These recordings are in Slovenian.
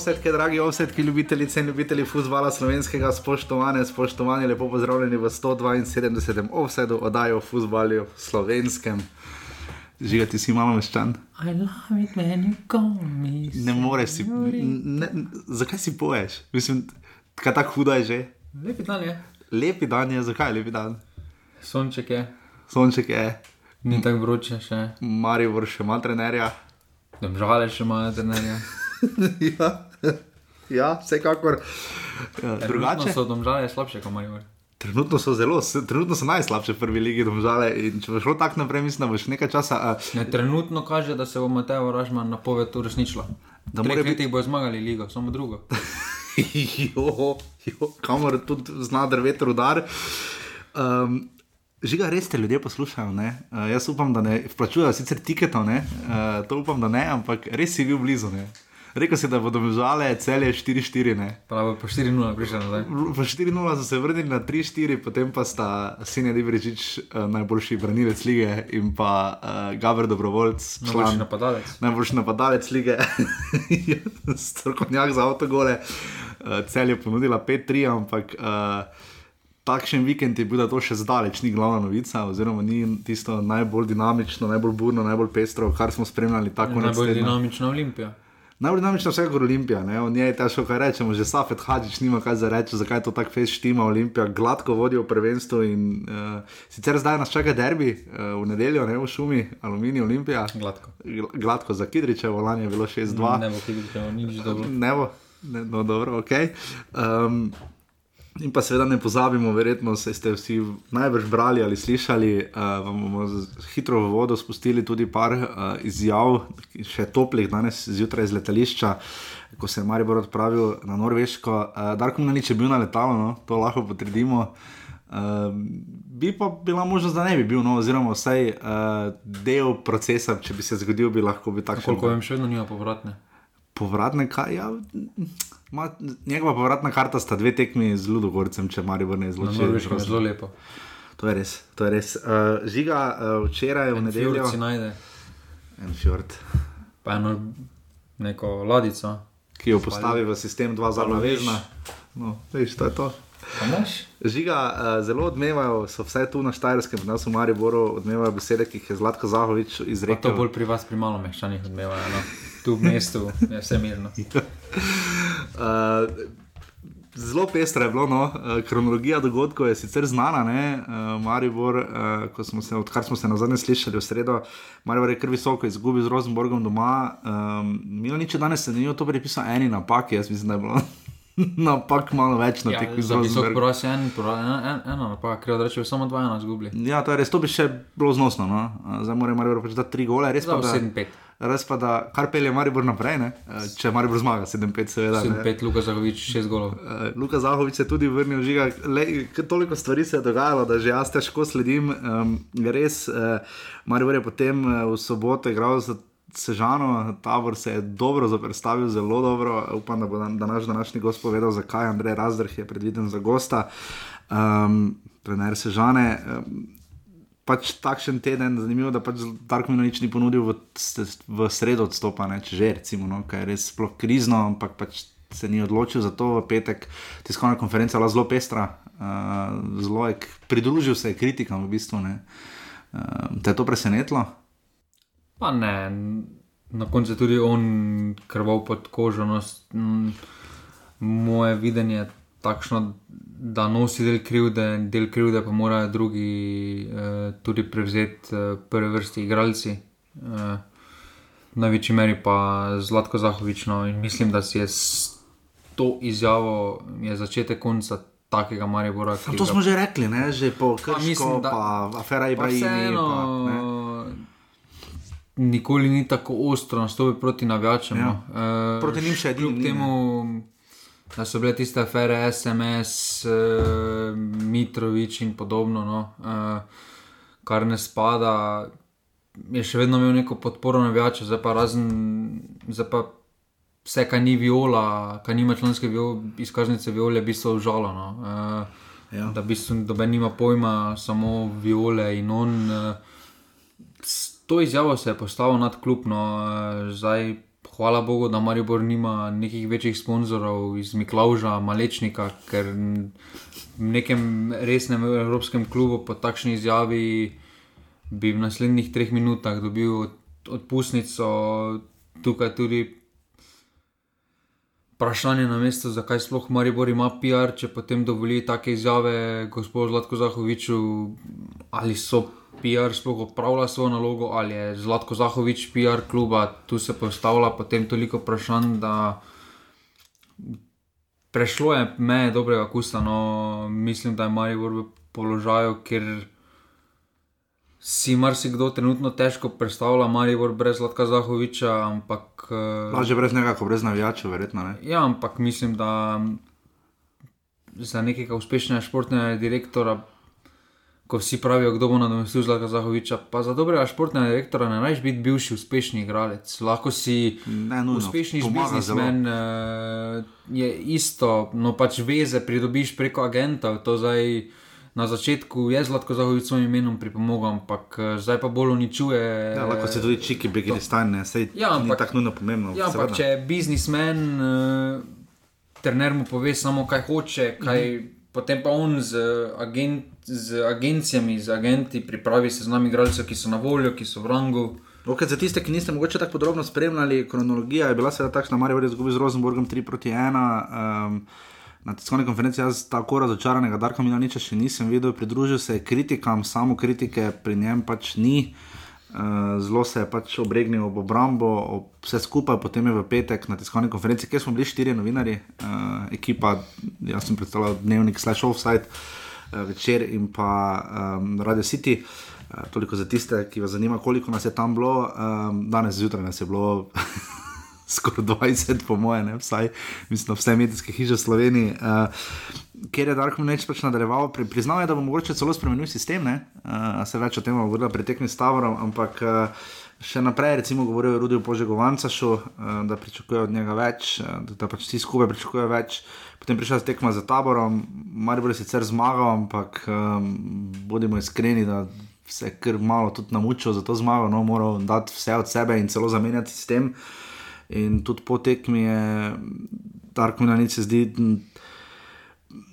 Ovsetke, dragi ovsetke, ljubitelice in ljubitelji futbola slovenskega, spoštovane, spoštovane, lepo pozdravljeni v 172. ovsedu oddaji o futbalu slovenskem. Žigati si malo meščan. Ne moreš si. Ne, zakaj si poješ? Mislim, kaj tako huda je že? Lepi dan je. Lepi dan je, zakaj je lepi dan? Sonček je, Sonček je, ni tako vroče še. Marijo še ima trenerja. Domžale še imajo trenerja. ja. ja, vsekakor. Ja, Drugače so domžale slabše, kot Marijo. Trenutno so zelo, trenutno so najslabše v prvi ligi domžale. In če bo šlo tako naprej, mislim, da boš nekaj časa. Uh, Ne, trenutno kaže, da se bo Mateo Ražman napoved uresničila. Da mora biti- bo zmagali ligo, samo drugo. jo, jo, kamor tudi zna drveti rudar. Um, Žiga, res te ljudje poslušajo. Uh, jaz upam, da ne vplačujejo sicer tiketov, ne? uh, to upam, da ne, ampak res si bil blizu. Ne? Rekel si, da bodo žale celje 4-4. ne. Pravi, po 4-0 prišel nazaj. V 4-0 so se vrnili na 3-4, potem pa sta Sinja Divrečič, uh, najboljši branilec lige, in pa uh, Gabr Dobrovoljc, Najboljši napadalec. najboljši napadalec lige, strokovnjak za avtogole. Uh, cel je ponudila 5-3, ampak uh, takšen vikend je bil, da to še zdaleč ni glavna novica, oziroma ni tisto najbolj dinamično, najbolj burno, najbolj pestro, kar smo spremljali tako Najbolj dinamična Olimpija. Najbolj dinamična vsekakor Olimpija, ne? o njej je težko kaj rečemo, že Safet Hadžič nima kaj za reči, zakaj to tako fez štima. Olimpija gladko vodi v prvenstvu in uh, sicer zdaj nas čaka derbi uh, v nedeljo, ne v šumi, Aluminij Olimpija. Gladko. Gl- Gladko za Kidričevo, lani je bilo 6-2. Ne bo videti, nič dobro. Ne bo, ne, no dobro, ok. Um, in pa seveda ne pozabimo, verjetno ste vsi najbrž brali ali slišali, uh, vam bomo hitro v vodo spustili tudi par uh, izjav, še toplih danes zjutraj iz letališča. Ko se je Maribor odpravil na Norveško, uh, Darko Mlinarič je bil na letalu, no, to lahko potrdimo. Uh, bi pa bila možnost, da ne bi bil, no, oziroma vsaj uh, del procesa, če bi se zgodil, bi lahko bil takšen. Koliko vem, še vedno nima povratne. Povratne, ka- ja, ma, njegova povratna karta sta dve tekmi z Ludogorcem, če Marijo ne izloči. Norveškem je zelo lepo. To je res. To je res. Uh, žiga, uh, včeraj v nedeljo. Fjord si najde, En fjord, pa eno neko ladico. ki jo postavi v sistem 2 za navezna. No, veš, to je to. Žiga, uh, zelo odmevajo, so vse tu na Štajerskem, nas v Mariboru odmevajo besede, ki jih je Zlatko Zahovič Pa to izrekel. bolj pri vas, pri malo mehčanih odmevajo. No. Tu v mestu je vse mirno. Uh, Zelo pestro je bilo, no. uh, kronologija dogodkov je sicer znana, ne? uh, Maribor, uh, smo se, odkar smo se na zadnje slišali v sredo, Maribor je kar visoko izgubil z Rosenborgom doma. Um, Milanič danes se ni to pripisal eni napaki, jaz mislim, da je bilo napak malo več na Ja, tekmi z Rosenborgom. poraz je en, pora- en, en, eno napak, ker odreče samo dva ena zgubili. Ja, to je res, to bi še bilo znosno. No? Zdaj mora Maribor pač dati tri gole, res Za pa, da, 7-5. Res pa da kar pelje Maribor naprej, ne? Uh, če Maribor zmaga 7-5, seveda. ne. 7-5, Luka Zahovič, 6 golov. Uh, Luka Zahovič se je tudi vrnil, žiga, le, toliko stvari se je dogajalo, da že jaz težko sledim. Um, res, uh, Marijo je potem uh, v soboto igral za Sežano, tabor se je dobro zaprstavil, zelo dobro. Upam, da bo dan, današ, današnji gost povedal, zakaj Andrej Razdrh je predviden za gosta. Um, trener Sežane. Um, Pač takšen teden, zanimivo, da pač Darko Minonič ni ponudil v, v sredo odstopa, ne, če že, recimo, no, kaj je res sploh krizno, ampak pač se ni odločil za to v petek. Tiskovna konferenca je bila zelo pestra, uh, zelo je, pridružil se je kritikam v bistvu. Ne. Uh, te je to presenetilo? Pa ne, na koncu je tudi on krval pod kožo. No, moje videnje je takšno, da nosi del krivde, del krivde pa morajo drugi eh, tudi prevzeti, eh, prve vrsti igralci. Eh, v največji meri pa Zlatko Zahovič. No, in mislim, da si je s to izjavo je začetek konca takega Maribora. ki To ga- smo že rekli, ne? že po Krško, mislim, pa, da- pa afera Ibrahim. vseeno, Pa, nikoli ni tako ostro nastopil proti navijačem. Ja. no. Eh, Proti njim še edini Kljub temu, da so bile tiste afere, SMS, uh, Mitrovič in podobno, no, uh, kar ne spada, je še vedno imel neko podporo navijačev, zdaj pa razen, zdaj pa vse, kar ni viola, kar nima članske viol, izkaznice viole, je v bistvu žalo. No. Uh, Ja. Da v bistvu noben nima pojma, samo viole in on. Uh, s to izjavo se je postavil nad klub, no, eh, zdaj hvala Bogu, da Maribor nima nekih večjih sponzorjev iz Miklauža, Malečnika, ker v nekem resnem evropskem klubu po takšni izjavi bi v naslednjih treh minutah dobil odpustnico, tukaj tudi. Vprašanje na mestu, zakaj sploh Maribor ima PR, če potem dovoli take izjave gospodu Zlatko Zahoviču, ali so PR sploh opravlja svojo nalogo, ali je Zlatko Zahovič PR kluba, tu se postavlja potem toliko vprašanj, da prešlo je meje dobrega kusa. No, mislim, da je Maribor v položaju, kjer si marsikdo trenutno težko predstavlja Maribor brez Zlatka Zahoviča, ampak. Eh, Lažje brez njega, kot brez navijačev, verjetno. Ne? Ja, ampak mislim, da za nekega uspešnega športnega direktora ko vsi pravijo, kdo bo nadomestil Zlata Zahoviča. Pa za dobrega športnega direktora ne rajš biti bivši uspešni igralec. Lahko si ne, nujno, uspešni biznismen, uh, je isto, no pač veze pridobiš preko agentov. Na začetku je Zlatko Zahovič s svojim imenom pripomogel, ampak eh, zdaj pa bolj uničuje. Ja, lahko se tudi čiki, begi ne stane, sej ja, ampak, ni tako nujno pomembno. Ja, ampak če je biznismen, uh, trener mu pove samo, kaj hoče, kaj. Mm -hmm potem pa on z, agent, z agencijami, z agenti pripravi se z nami igralce, ki so na voljo, ki so v rangu. Okay, za tiste, ki niste morda tako podrobno spremljali, kronologija je bila seveda takšna, da je Marijo izgubil z Rosenborgom 3 proti 1. Um, Na tiskovni konferenci jaz tako razočaranega Darka Milaniča še nisem videl, pridružil se je kritikam, samo kritike pri njem pač ni. Uh, zelo se je pač obregnil ob obrambo, vse skupaj, potem je v petek na tiskovni konferenci, kjer smo bili štiri novinari, uh, ekipa, jaz sem predstavljal dnevnik Slash Offside uh, večer in pa um, Radio City. Uh, toliko za tiste, ki vas zanima, koliko nas je tam bilo. Um, danes zjutraj nas je bilo skoraj 20, po mojem, vsaj mislim, vse medijske hiše v Sloveniji. Uh, ker je Darko Mneč pač nadaljeval, pri, priznal je, da bo mogoče celo spremenil sistem, uh, se več o tem govorila pri tekmi s Tavorom, ampak uh, še naprej, recimo, govorijo o Rudiju Požegovancašu, uh, da pričakujejo od njega več, uh, da, pač vsi skupaj pričakujejo več. Potem prišla tekma za Taborom, Marijo je sicer zmagal, ampak um, bodimo iskreni, se je kar malo tudi namučil za to zmago, no, moral dati vse od sebe in celo zamenjati sistem. In tudi po tekmi je Darko Mneč se zdi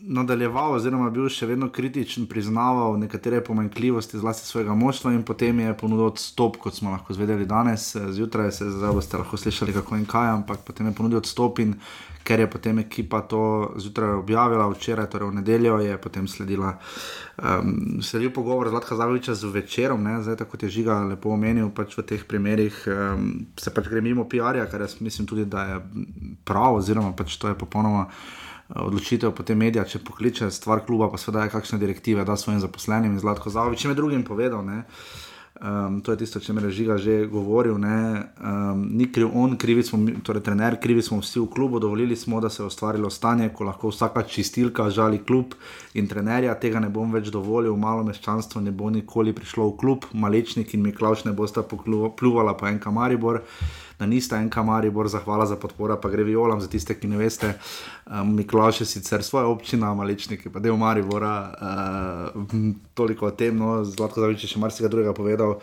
nadaljeval, oziroma bil še vedno kritičen, priznaval nekatere pomanjkljivosti zlasti svojega moštva in potem je ponudil odstop, kot smo lahko zvedeli danes, zjutraj se zdaj boste lahko slišali, kako in kaj, ampak potem je ponudil odstop in ker je potem ekipa to zjutraj objavila, včeraj, torej v nedeljo, je potem sledila. Um, sledil pogovor z Latka Zaviča z večerom, zdaj tako je žiga lepo omenil, pač v teh primerih um, se pač gre mimo PR-ja, kar jaz mislim tudi, da je prav, oziroma pač to je popolnoma odločitev potem medija, če pokliče stvar kluba, pa seveda je kakšne direktive, da svojim zaposlenim in zlatko zavič, če me drugim povedal. Ne, Um, to je tisto, o čemer je žiga že govoril. Um, ni kriv on, krivi smo, torej trener, krivi smo vsi v klubu. Dovolili smo, da se je ustvarilo stanje, ko lahko vsaka čistilka žali klub in trenerja. Tega ne bom več dovolil, malo meščanstvo ne bo nikoli prišlo v klub, malečnik in Miklaš ne bosta pljuvala po en kamaribor. Uh, da nista en kamari, bor zahvala za podporo, pa gre violam za tiste, ki ne veste. Um, Miklaš je sicer svoja občina, malečniki, pa del Maribora, uh, toliko o tem, no, zlatko da bi še marsikaj drugega povedal.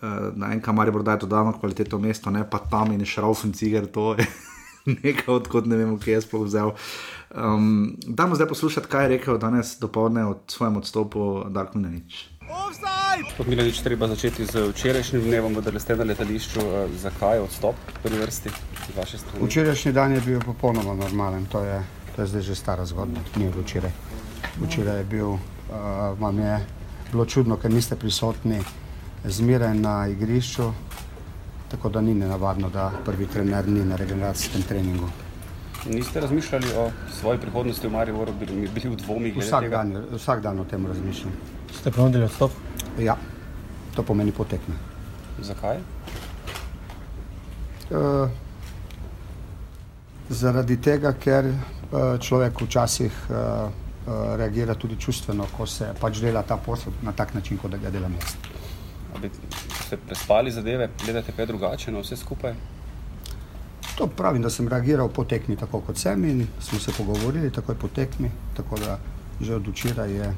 Uh, na en kamari bo dajto dano kvaliteto mesto, ne pa tam in šraufen ciger, to je nekaj, odkot ne vemo, kje je sploh vzel. Um, dajmo zdaj poslušati, kaj je rekel danes dopoledne o svojem odstopu Dark Minanič. Mi reči, treba začeti z včerajšnjim dnevom, da ste na letališču. Eh, zakaj je odstop v prvi vrsti z vaše strani? Včerajšnji dan je bil popolnoma normalen, to je, to je zdaj že stara zgodba, ni bilo včeraj. Včeraj je bil, uh, vam je bilo čudno, ker niste prisotni zmeraj na igrišču, tako da ni nenavadno, da prvi trener ni na regeneracijskem treningu. Niste razmišljali o svoji prihodnosti v Mariboru, bili v dvomih? Vsak dan, vsak dan o tem razmišljam. Ste ponudili odstop? Ja, to pomeni potekne. Zakaj? Uh, zaradi tega, ker uh, človek včasih uh, uh, reagira tudi čustveno, ko se pač dela ta posel na tak način, kot da ga dela jaz. Ste prespali zadeve, gledate kaj drugače na vse skupaj? To pravim, da sem reagiral po tekmi, tako kot sem in smo se pogovorili, takoj po tekmi, tako da že od včeraj je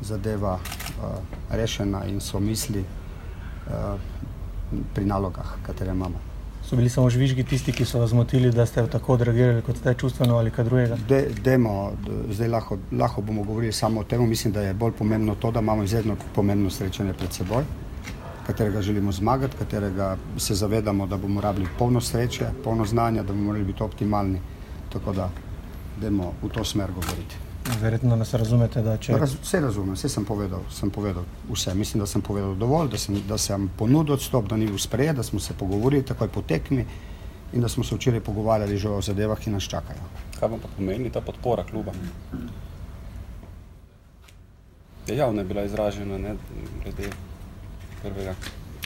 zadeva uh, rešena in so misli uh, pri nalogah, katere imamo. so bili samo žvižgi tisti, ki so vas zmotili, da ste tako odreagirali, kot ste čustveno ali kaj drugega? De, demo, zdaj lahko, lahko bomo govorili samo o tem. Mislim, da je bolj pomembno to, da imamo izredno pomembno srečanje pred seboj, katerega želimo zmagati, katerega se zavedamo, da bomo rabili polno sreče, polno znanja, da bomo morali biti optimalni. Tako da, demo v to smer govoriti. Verjetno nas razumete, da če Raz, vse razumem, vse sem povedal, sem povedal vse. Mislim, da sem povedal dovolj, da sem, da sem ponudil odstop, da ni bil sprejet, da smo se pogovorili takoj po tekmi in da smo se včeraj pogovarjali že o zadevah, ki nas čakajo. Kaj vam pa pomeni ta podpora kluba? Je javno je bila izražena, ne, glede prvega.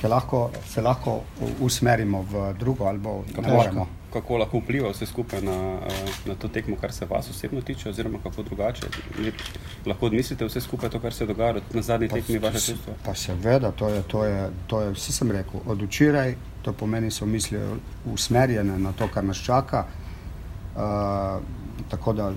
Se lahko, se lahko usmerimo v drugo ali ne Kako moremo. kako lahko vpliva vse skupaj na, eh, na to tekmo, kar se vas osebno tiče, oziroma kako drugače? Ne, lahko odmislite vse skupaj to, kar se je dogajalo na zadnji tekmi vaše čustva? Pa seveda, to je, to je, to je, vse sem rekel, od včeraj, to pomeni, so misli usmerjene na to, kar nas čaka. Uh, tako da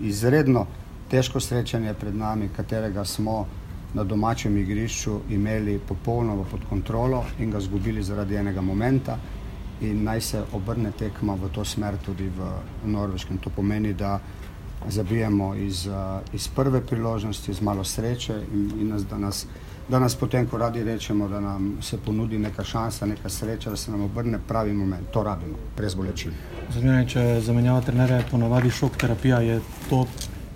izredno težko srečanje je pred nami, katerega smo na domačem igrišču imeli popolnoma pod kontrolo in ga izgubili zaradi enega momenta. In naj se obrne tekma v to smer tudi v Norveškem. To pomeni, da zabijemo iz, uh, iz prve priložnosti, z malo sreče in, in nas, da, nas, da nas potem, ko radi rečemo, da nam se ponudi neka šansa, neka sreča, da se nam obrne pravi moment. To rabimo, brez bolečin. Zanimivo je, če zamenjava trenerja, ponavadi šok terapija, je to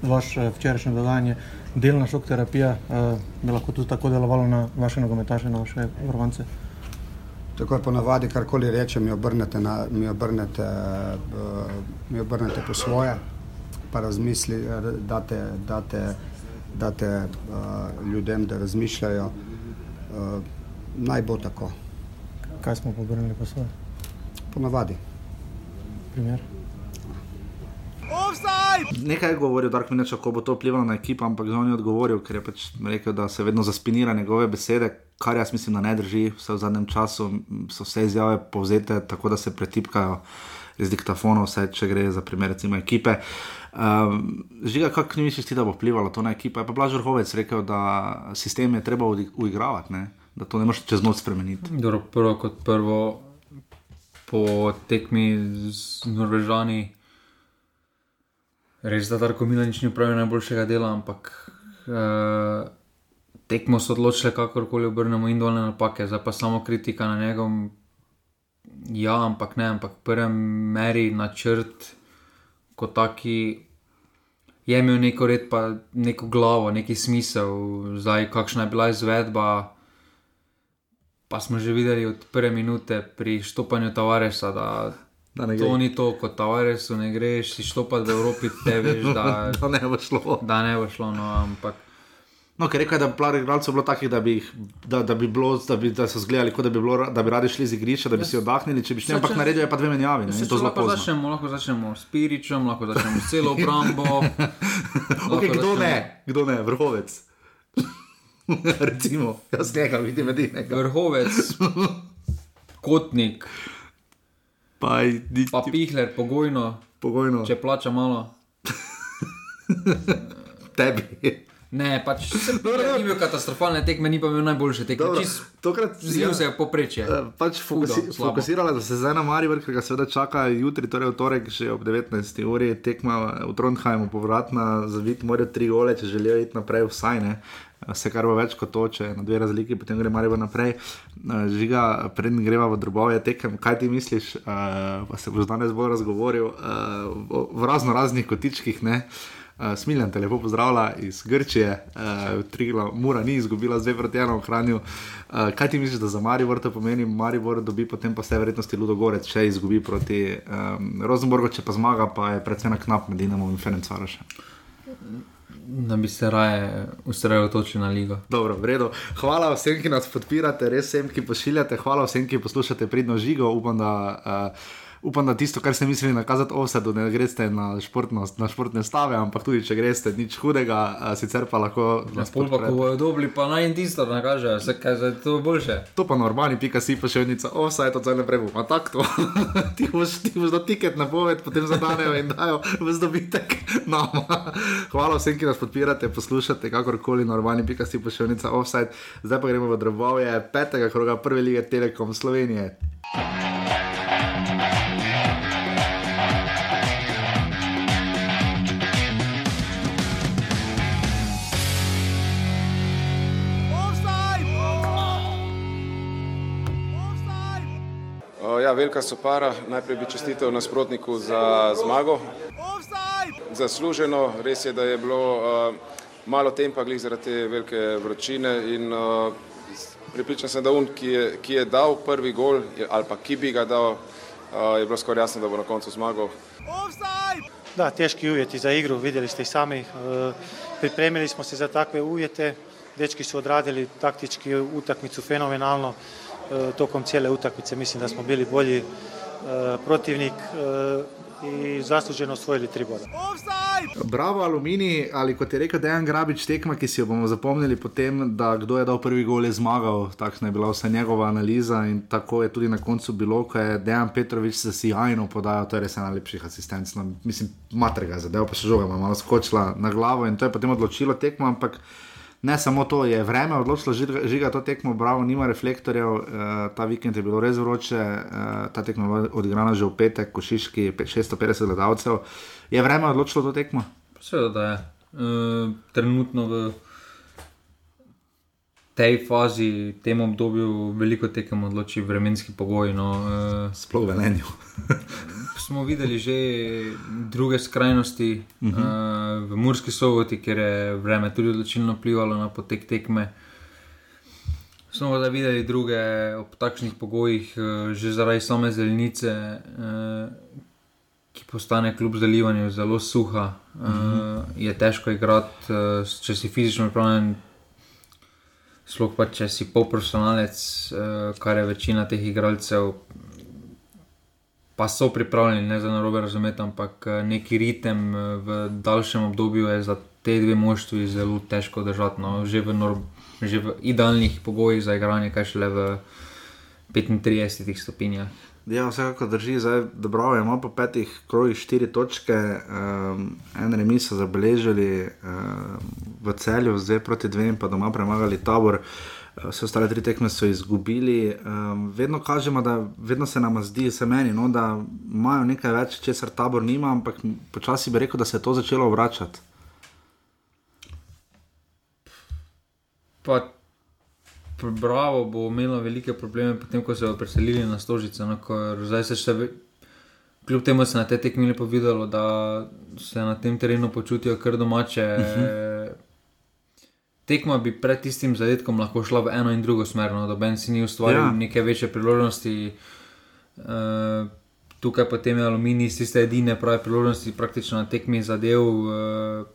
vaše včerajšnje dogajanje, delna šok terapija, eh, bi lahko tudi tako delovalo na vaše nogometaše, na vaše varovance. Tako je ponavadi, karkoli rečem, mi obrnete, na, mi, obrnete, uh, mi obrnete po svoje, pa razmisli, r- date, date, date uh, ljudem, da razmišljajo. Uh, naj bo tako, Kaj smo pobrnili po svoje? ponavadi. Primer. Nekaj je govoril, Dark Minč, kako bo to vplivalo na ekipo, ampak on je odgovoril, ker je pač rekel, da se vedno zaspinira njegove besede, kar jaz mislim, da ne drži. Vse v zadnjem času so vse izjave povzete tako, da se pretipkajo iz diktafonov, vse če gre za primer recimo ekipe. Um, žiga, kako ni misliš ti, da bo vplivalo to na ekipo? Je pa Blaž Vrhovec rekel, da sistem je treba uigravati, ne? da to ne moreš čez noč spremeniti. Dobro, prvo kot prvo, po tekmi z Norvežani, res da Darko Milanič ni upravil najboljšega dela, ampak uh, tekmo so odločile, kakorkoli obrnemo individualne napake, zdaj pa samo kritika na njegov. Ja, ampak ne, ampak v prvem meri načrt kot taki. Je imel neko red, pa neko glavo, neki smisel, zdaj kakšna je bila izvedba, Pa smo že videli od prve minute pri štopanju Tavaresa, da, to gre. ni to, kot Tavaresu ne greš, si štopati v Evropi, te veš, da, To ne bo šlo. da ne bo šlo. No, ampak No, ker rekel je, da bi par igralcev bilo takih, da bi, jih, da, da bi bilo, da bi da so zgledali, kot da bi, bilo, da bi radi šli z igrišča, da bi si oddahnili, če bi šli, ampak če- naredil je pa dve menjavi, ne, to lahko pozno. začnemo, lahko začnemo s Piričem, lahko začnemo s celo obrambo. Okay, kdo ne, kdo ne, vrhovec. Recimo, jaz njega vidim edinega. Vrhovec, Kotnik, Pa, ni, pa Pihler, pogojno, pogojno, če plača malo. tebi. Ne, pač ni bil katastrofalne tekme, ni pa imel najboljše tekme. Dobro, Čist Tokrat Zlil se je v poprečje. Eh, Pač fokusi, fokusirala so se zdaj na Maribor, ker ga seveda čaka jutri, torej v torek, že ob 19. uri tekma v Trondheimu, povratna za vid, morajo tri gole, če želijo iti naprej, vsaj ne. Vse, kar bo več kot to, če je na dve razliki, potem gre Maribor naprej. Eh, Žiga, preden greva v drobove tekem, kaj ti misliš, uh, pa se boš danes bolj razgovoril uh, v razno raznih kotičkih, ne. Uh, Smiljan te lepo pozdravlja iz Grčije, uh, Trigla, Mura ni izgubila, zdaj proti eno ohranju. Uh, kaj ti misliš, da za Maribor to pomeni? Maribor dobi potem pa vse verjetnosti Ludo Gorec, če izgubi proti um, Rosenborgu, če pa zmaga, pa je predvsem na knap med Dinamom in Ferencvarošem. Da bi se raje usredotočili na ligo. Dobro, v redu. Hvala vsem, ki nas podpirate, res vsem, ki pošiljate, hvala vsem, ki poslušate pridno žigo. Upam, da, uh, upam, da tisto, kar ste mislili nakazati ovsedu, ne greste na, športno, na športne stave, ampak tudi če greste, nič hudega, uh, sicer pa lahko nas Pol pa, ko bojo dobili, pa naj jim tisto nakažejo, se kaj za to boljše. To pa normalni, pika si pa še enica, ovsaj to zdaj naprej bo, a tako to. ti boš, ti boš da tiket na poved, potem zadanejo in dajo v zdobitek nama. Hvala vsem, ki nas podpirate, poslušate, kakorkoli, normalni, pika si pa še enica, ovsaj. Zdaj pa gremo v drobovje petega kroga prve lige Telekom Slovenije. Ja, velika sopara. Najprej bi čestitev nasprotniku za zmago. Zasluženo, res je, da je bilo uh, malo tempa glih zaradi te velike vročine in uh, pripričan sem, da un, ki je, ki je dal prvi gol ali pa ki bi ga dal, uh, je bilo skoraj jasno, da bo na koncu zmagal. Da, teški uvjeti za igru, vidjeli ste i sami. E, pripremili smo se za takve uvjete. Dečki su odradili taktički utakmicu fenomenalno. E, tokom cijele utakmice mislim da smo bili bolji e, protivnik i zasluženo osvojili tri boda. Bravo, Alumini, ali kot je rekel Dejan Grabič, tekma, ki si jo bomo zapomnili, potem, da kdo je dal prvi gol, je zmagal. Takšna je bila vsa njegova analiza in tako je tudi na koncu bilo, ko je Dejan Petrovič se sjajno podajal, to je res ena lepših asistenc. No, mislim, matrega zadev, pa še žoga, malo skočila na glavo in to je potem odločilo tekmo, ampak. Ne samo to, je vreme odločilo, žiga to tekmo, bravo, nima reflektorjev, uh, ta vikend je bilo res vroče, uh, ta tekmo je odigrana že v petek, košiški 650 gledalcev. Je vreme odločilo to tekmo? Seveda, da je. Uh, trenutno v tej fazi, v tem obdobju, veliko tekem odloči vremenski pogoji. No, uh, Sploh velenju. smo videli že druge skrajnosti uh -huh. uh, v Murski soboti, kjer je vreme tudi odločilno vplivalo na potek tekme. Smo pa videli druge ob takšnih pogojih, uh, že zaradi same zelenice, uh, ki postane kljub zalivanju zelo suha. Uh -huh. uh, je težko igrati, uh, če si fizično pripravljen. Sploh pa, če si polprofesionalec, uh, kar je večina teh igralcev, pa so pripravljeni, ne za narobe razumeti, ampak eh, neki ritem eh, v daljšem obdobju je za te dve moštvi zelo težko držati. No. Že, v norm, že v idealnih pogojih za igranje, kaj šele v 35 stopinjah. Ja, vsekakor drži, da bravo, ima po petih krogih štiri točke, um, en remis so zabeležili um, v celju, zdaj proti dvem, pa doma premagali tabor. Uh, vse ostale tri tekme so izgubili. Um, vedno kažemo, da vedno se nam zdi, se meni, no, da imajo nekaj več, česar tabor nima, ampak počasi bi rekel, da se je to začelo vračati. Pa, bravo, bo imelo velike probleme, potem ko so se preselili na Stožice. No, zdaj se še. Kljub temu se na te tekmi lepo videlo, da se na tem terenu počutijo kar domače. Uh. -huh tekma bi pred tistim zadetkom lahko šla v eno in drugo smer, no, da Ben si ni ustvaril ja. neke večje priložnosti. Uh, tukaj potem je aluminij, tiste edine prave priložnosti, praktično na tekmi zadev uh,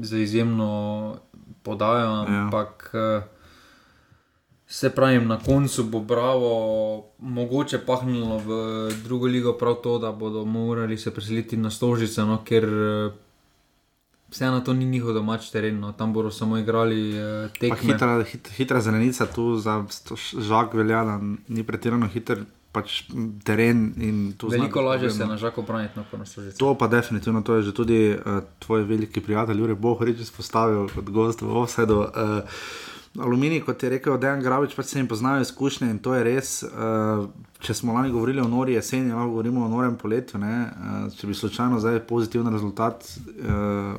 za izjemno podajo. Ja. Ampak uh, se pravi, na koncu bo bravo, mogoče pahnilo v drugo ligo prav to, da bodo morali se preseliti na Stožice, no, ker. Uh, vseeno to ni njihov domač teren, no. tam bodo samo igrali uh, tekme. Hitra, hit, hitra zelenica tu za žak velja, da ni pretirano hiter. Pač teren in tu zelo. Veliko lažje se na žaku braniti, kot na službi. To pa definitivno, to je že tudi uh, tvoj veliki prijatelj, Jurek Bohorič, izpostavil kot gost v Ovsedu. Uh, Aluminij, kot je rekel Dejan Gravič, pač se jim poznajo izkušnje in to je res. Uh, če smo lani govorili o nori jeseni, lahko govorimo o norem poletju. Uh, če bi slučajno zdaj pozitiven rezultat uh,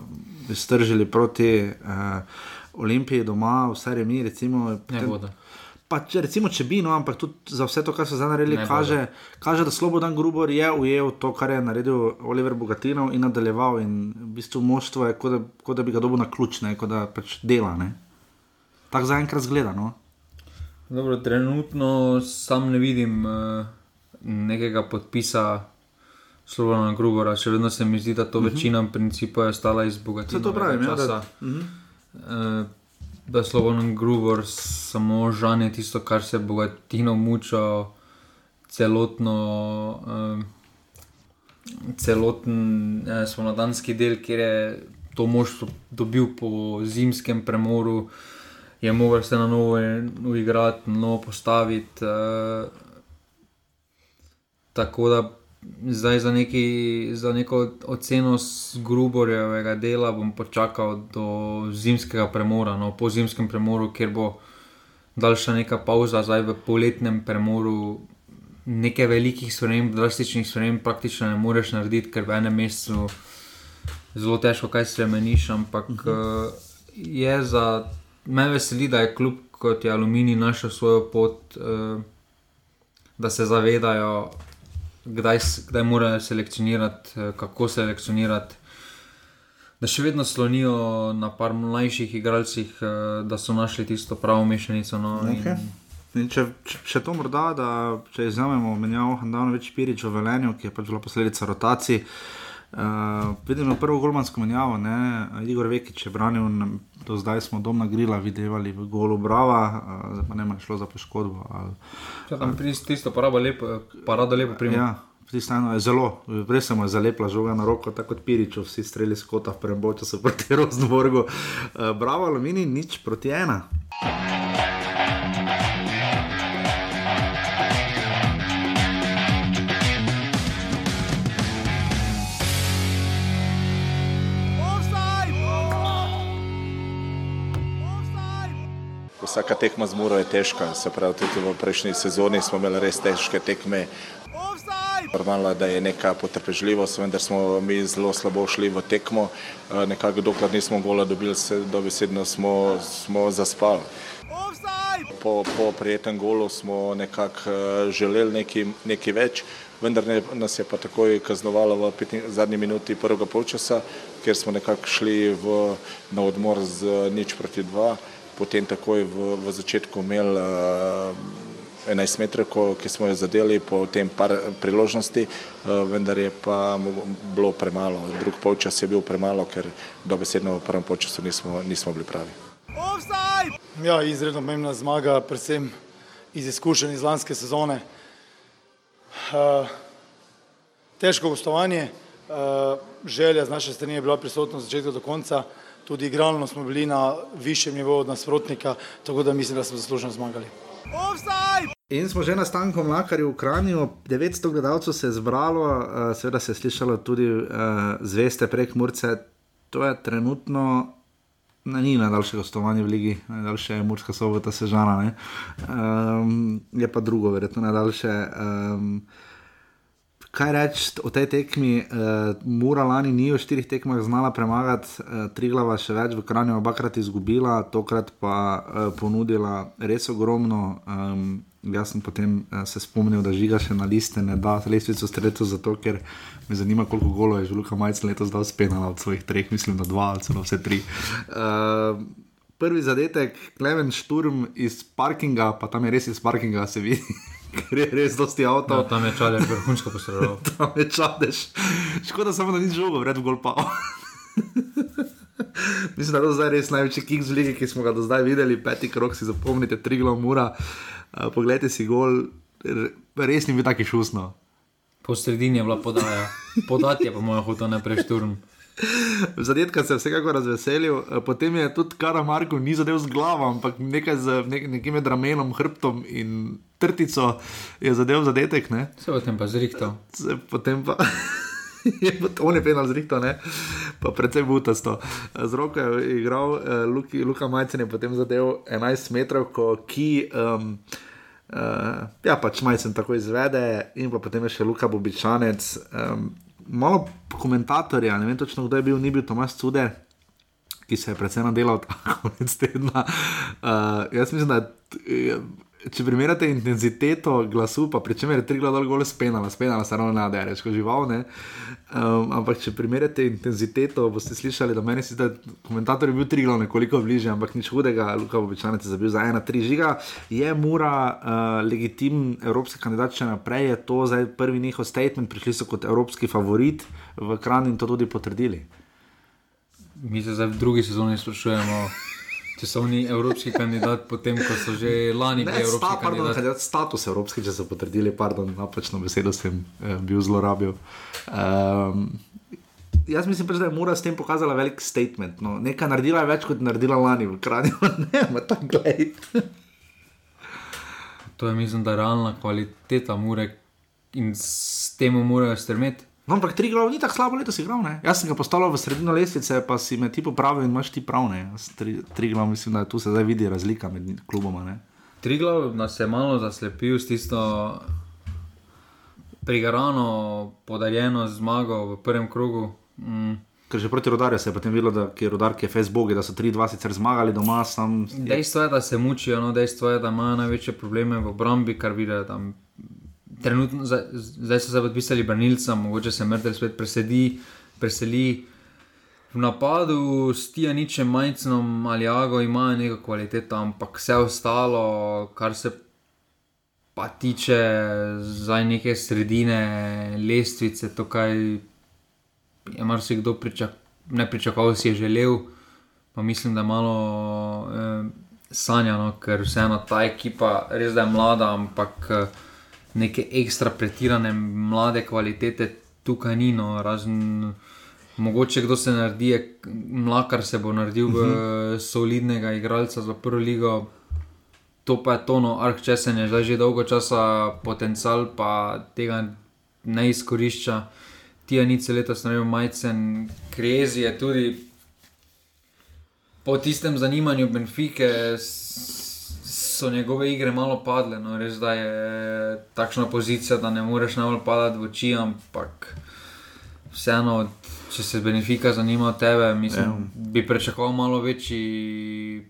iztržili proti uh, Olimpiji doma, vse remi, recimo. Ne bodo. Pa če, recimo, če bi, no, ampak tudi za vse to, kar so zdaj naredili, kaže, kaže, da Slobodan Grubor je ujel to, kar je naredil Oliver Bogatinov in nadaljeval. In v bistvu moštvo je, kot da, kot da bi ga dobil na ključ, kot da pač dela. Ne tako zaenkrat zgleda. No? Dobro, trenutno sam ne vidim uh, nekega podpisa Slovena Grubora, še vedno se mi zdi, da to uh mhm. -huh. večina principa je stala iz bogatstva. To pravim, ja, da, uh -huh. uh, da Sloven Grubor samo žanje tisto, kar se bogatino muča, celotno. Uh, Celoten eh, slovenski del, kjer je to možno dobil po zimskem premoru, eh, je mogoče se na novo uigrati, novo postaviti. Uh, tako da zdaj za, neki, za neko oceno zgruborjevega dela bom počakal do zimskega premora, no, po zimskem premoru, kjer bo daljša neka pauza, zdaj v poletnem premoru. Nekaj velikih sprememb, drastičnih sprememb, praktično ne moreš narediti, ker v enem mesecu zelo težko kaj spremeniš. Ampak uh -huh. uh, je za me veseli, da je kljub kot je Aluminij našel svojo pot uh, da se zavedajo, kdaj, kdaj morajo selekcionirati, eh, kako selekcionirati. Da še vedno slonijo na par mlajših igralcih, eh, da so našli tisto pravo mešanico. No, in- Okay. In če, če, če to morda, da če izjamemo menjavo Handanovič Pirič v Velenju, ki je pač bila posledica rotacij. Uh, vidimo prvo golmansko menjavo, ne? Igor Vekič je branil, na- do zdaj smo dom na grila videli v golu Brava, uh, zdaj pa ne more šlo za poškodbo. Ali, Ja, tam pri tisto parado lepo, parado lepo prime. ja, Tisto je zelo, res se mu je zalepla žoga na roko, tako kot Piriču, vsi streli skota v prvem času proti Rosenborgu. Uh, bravo, Alumini, nič proti ena. Vsaka tekma z Muro je težka, se pravi, tudi v prejšnji sezoni smo imeli res težke tekme. Normalno je, da je neka potrpežljivost, vendar smo mi zelo slabo šli v tekmo. Eh, Nekako dokler nismo gola dobili, se dobesedno smo, smo zaspali. Po, po prijetnem golu smo nekako eh, želeli nekaj, nekaj več, vendar ne, nas je pa takoj kaznovalo v peti, zadnji minuti prvega polčasa, ker smo nekako šli v, na odmor z nič proti dva, potem takoj v, v začetku imeli uh, 11 metrov, ki smo jo zadeli po tem par priložnosti, uh, vendar je pa bilo premalo. Drug polčas je bil premalo, ker dobesedno v prvem polčasu nismo, nismo bili pravi. Ja, izredno pomembna zmaga, predvsem iz izkušenj iz lanske sezone. Uh, težko gostovanje, uh, želja z naše strani je bila prisotna od začetka do konca, tudi igralno smo bili na višjem nivoju od nasprotnika, tako da mislim, da smo zasluženo zmagali. In smo že na stanku Mlakarju v Kranju, 900 gledalcev se je zbralo, uh, seveda se je slišalo tudi uh, zveste prek Murce. To je trenutno, ne, ni najdaljše gostovanje v Ligi, najdaljše je Murska sobota Sežana, um, je pa drugo, verjetno najdaljše. Um, Kaj reči o tej tekmi? Uh, Mura lani ni v štirih tekmah znala premagati, uh, Triglava še več, v Kranju obakrat izgubila, tokrat pa uh, ponudila res ogromno. Um, jaz sem potem se spomnil, da žiga še na liste, ne da lestvico stretu, zato ker me zanima, koliko golov je že Luka Majc letos dal spenala od svojih treh, mislim, da dva ali celo vse tri. Uh, Prvi zadetek, Klemen Šturm iz parkinga, pa tam je res iz parkinga, se vidi, ker je res dosti avto. No, tam je čale vrhunsko posredoval. tam je čadež. Škoda samo, da ni žogo, vred v gol pa. Mislim, da je to zdaj res največji kick z lige, ki smo ga do zdaj videli, peti krok si zapomnite, tri glavna mura. Uh, poglejte si gol, res ni bil taki šusno. Po sredini je bila podaja, podati je pa moj hotel ne prešturm. Zadetka se je vsekakor razveselil, eh, potem je tudi Kara Marko ni zadev z glavo, ampak nekaj z nek, nekim med ramenom, hrbtom in trtico je zadev zadetek. Ne? Se potem pa zrihtal. Se Potem pa. je On je penal zrihtal, ne? pa predvsem butasto. Z roko je igral, uh, Luki, Luka Majcen je potem zadev 11 metrov, ki. Um, Uh, ja, pač majcen tako izvede, in pa potem je še Luka Bobičanec. Um, malo komentatorja, ne vem točno, kdo je bil, ni bil Tomas Cude, ki se je predvsem nadelal ta konec tedna. Uh, jaz mislim, da eh, če primerjate intenziteto glasu, pa pri čemer je tri gledal gole spenala, spenala se ravno nade, rečko žival, ne. Um, ampak če primerjate intenziteto, boste slišali, da meni se da komentator je bil tri glavne nekoliko bližje, ampak nič hudega, Luka Bobičanec je zabil za ena, tri žiga. Je Mura uh, legitimen evropski kandidat še naprej, je to zdaj prvi njihov statement, prišli so kot evropski favorit v Kran in to tudi potrdili. Mi se zdaj v drugi sezoni sprašujemo, če so oni evropski kandidat, potem ko so že lani bili evropski sta, pardon, kandidat. status evropski, če so potrdili, pardon, napačno besedo sem eh, bil zlorabil. Um, jaz mislim, pač, da je Mura s tem pokazala velik statement. No. Nekaj naredila je več kot naredila lani v Kranju. ne, ma tam glej. To je, mislim, da je realna kvaliteta mure in s tem morajo strmeti. No, ampak tri glav ni tako slabo letos igral. Ne? Jaz sem ga postavil v sredino lestvice, pa si me ti popravil in imaš ti prav. Ne? Jaz Tri, tri glav mislim, da tu se zdaj vidi razlika med kluboma. Ne? Triglav nas je malo zaslepil s tisto prigarano, podarjeno zmago v prvem krogu. Mm. Ker že proti rodarju se je potem videlo, da je rodar, ki je Facebook, da so 3-2 sicer zmagali doma, sam Dejstvo je, da se mučijo, no, dejstvo je, da imajo največje probleme v obrambi, kar vidijo tam trenutno, zdaj, so se podpisali branilca, mogoče se mrtev spet presedi, preseli. V napadu s Tijaničem, Majcnom ali Ago imajo neko kvaliteto, ampak vse ostalo, kar se pa tiče zdaj neke sredine, lestvice, tukaj je marsikdo pričak, ne pričakoval, si je želel, pa mislim, da je malo eh, sanjano, ker vseeno ta ekipa res da je mlada, ampak eh, neke ekstra pretirane mlade kvalitete tukaj ni, no, razen. Mogoče kdo se naredi, mlakar se bo naredil v uh Mhm. -huh. solidnega igralca za prvo ligo. To pa je tono, arh česen je zdaj že dolgo časa potencial, pa tega ne izkorišča. Tija ni cel letos naredil majcen, krezi je tudi po tistem zanimanju Benfike. So njegove igre malo padle, no res da je takšna pozicija, da ne moreš najbolj padati v oči, ampak vseeno, če se Benefika zanima tebe, mislim, Ja. bi pričakoval malo večji,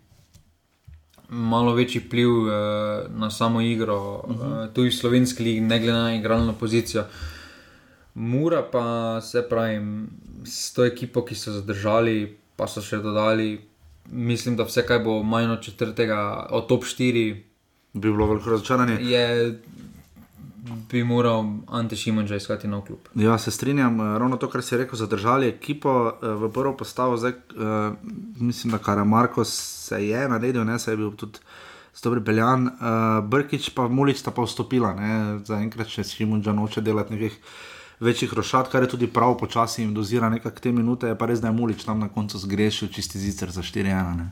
malo večji vpliv uh, na samo igro, uh -huh. uh, tudi v slovenski ligi, ne glede na igralno pozicijo. Mura pa se pravi, s to ekipo, ki so zadržali, pa so še dodali, mislim, da vse, kaj bo manj od četrtega, od top 4, Bi bilo veliko razočaranje. je, bi moral Ante Šimunča iskati nov klub. Ja, se strinjam, eh, ravno to, kar si rekel, zadržali ekipo eh, v prvo postavo. Zdaj, uh, mislim, da Karamarko se je naredil, ne se je bil tudi dobro peljan, uh, Brkič pa Mulič sta pa vstopila. Ne? Zaenkrat še Šimunča noče delati nekih večjih rošat, kar je tudi prav, počasi jim dozira nekaj te minute, je pa res, da je Mulič tam na koncu zgrešil čisti zicer za 4-1.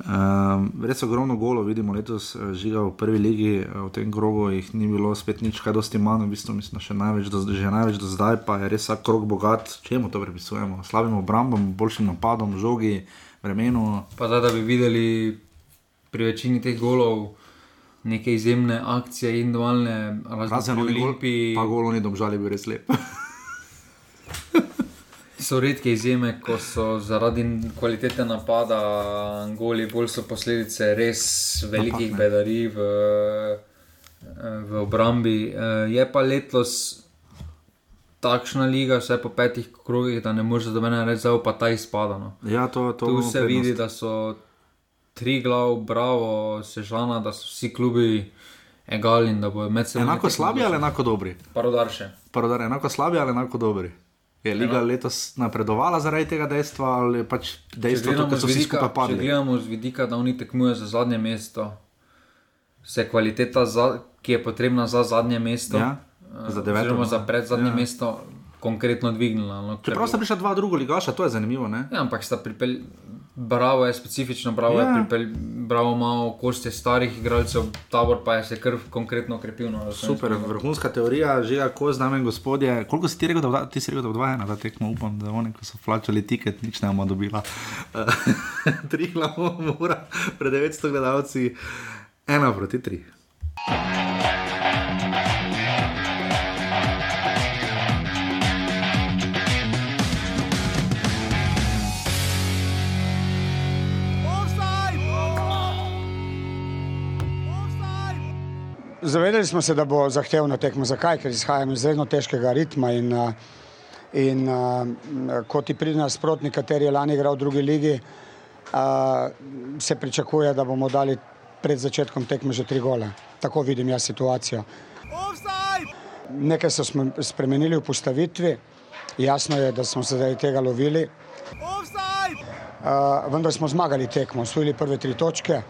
Um, res ogromno golo vidimo letos, eh, žiga v prvi ligi, eh, v tem krogu jih ni bilo spet nič, kaj dosti manj, v bistvu mislim, da še največ do, že največ do zdaj, pa je res vsak krog bogat, čemu to pripisujemo, slabim obrambam, boljšim napadom, žogi, vremenu. Pa zdaj, da bi videli pri večini teh golov neke izjemne akcije, individualne, Razen gol, Olimpiji. pa golo ni domžali bil res lep. So redke izjeme, ko so zaradi kvalitete napada, goli, bolj so posledice res velikih ne. bedarij v, v obrambi. Eh, Je pa letos takšna liga, vse po petih krogih, da ne moreš za mene reči, da pa ta izpada. No. Ja, to, to Tu se prednost. vidi, da so tri glav, bravo, sežana, da so vsi klubi egali in da bodo med seboj. Enako slabi ali enako dobri? Parodarše. Parodar, enako slabi ali enako dobri? Je liga Enako. letos napredovala zaradi tega dejstva ali pač gledamo da z so vsi vidika- skupaj Če padli? gledamo z vidika, da oni tekmujejo za zadnje mesto, se kvaliteta, za, ki je potrebna za zadnje mesto, Ja, za deveto, oziroma no. za predzadnje Ja. ja. mesto, konkretno dvignila. No, Čeprav sta prišla dva druga ligaša, to je zanimivo. Ne? Ja, ampak sta pripeljali. Bravo je specifično, bravo Ja. je pripeljal, bravo malo koste starih igralcev, tabor pa je se kar konkretno okrepil. No, v Super, nogometu. vrhunska teorija, že kako znamo, gospodje. Koliko si ti rekel, da vda, ti si rekel, da odvaja na ta tekmo? Upam, da oni, ko so plačali tiket, nič ne bomo dobila. tri glavno mora, pred 900 gledalci, ena proti tri. Zavedali smo se, da bo zahtevna tekma. Zakaj? Ker izhajamo iz izredno težkega ritma in, in ko ti pride nasprotnik, kateri je lani igral v drugi ligi, se pričakuje, da bomo dali pred začetkom tekme že tri gole. Tako vidim jaz situacijo. Nekaj so smo spremenili v postavitvi, jasno je, da smo se zaradi tega lovili. Uh, vendar smo zmagali tekmo, osvojili prve tri točke,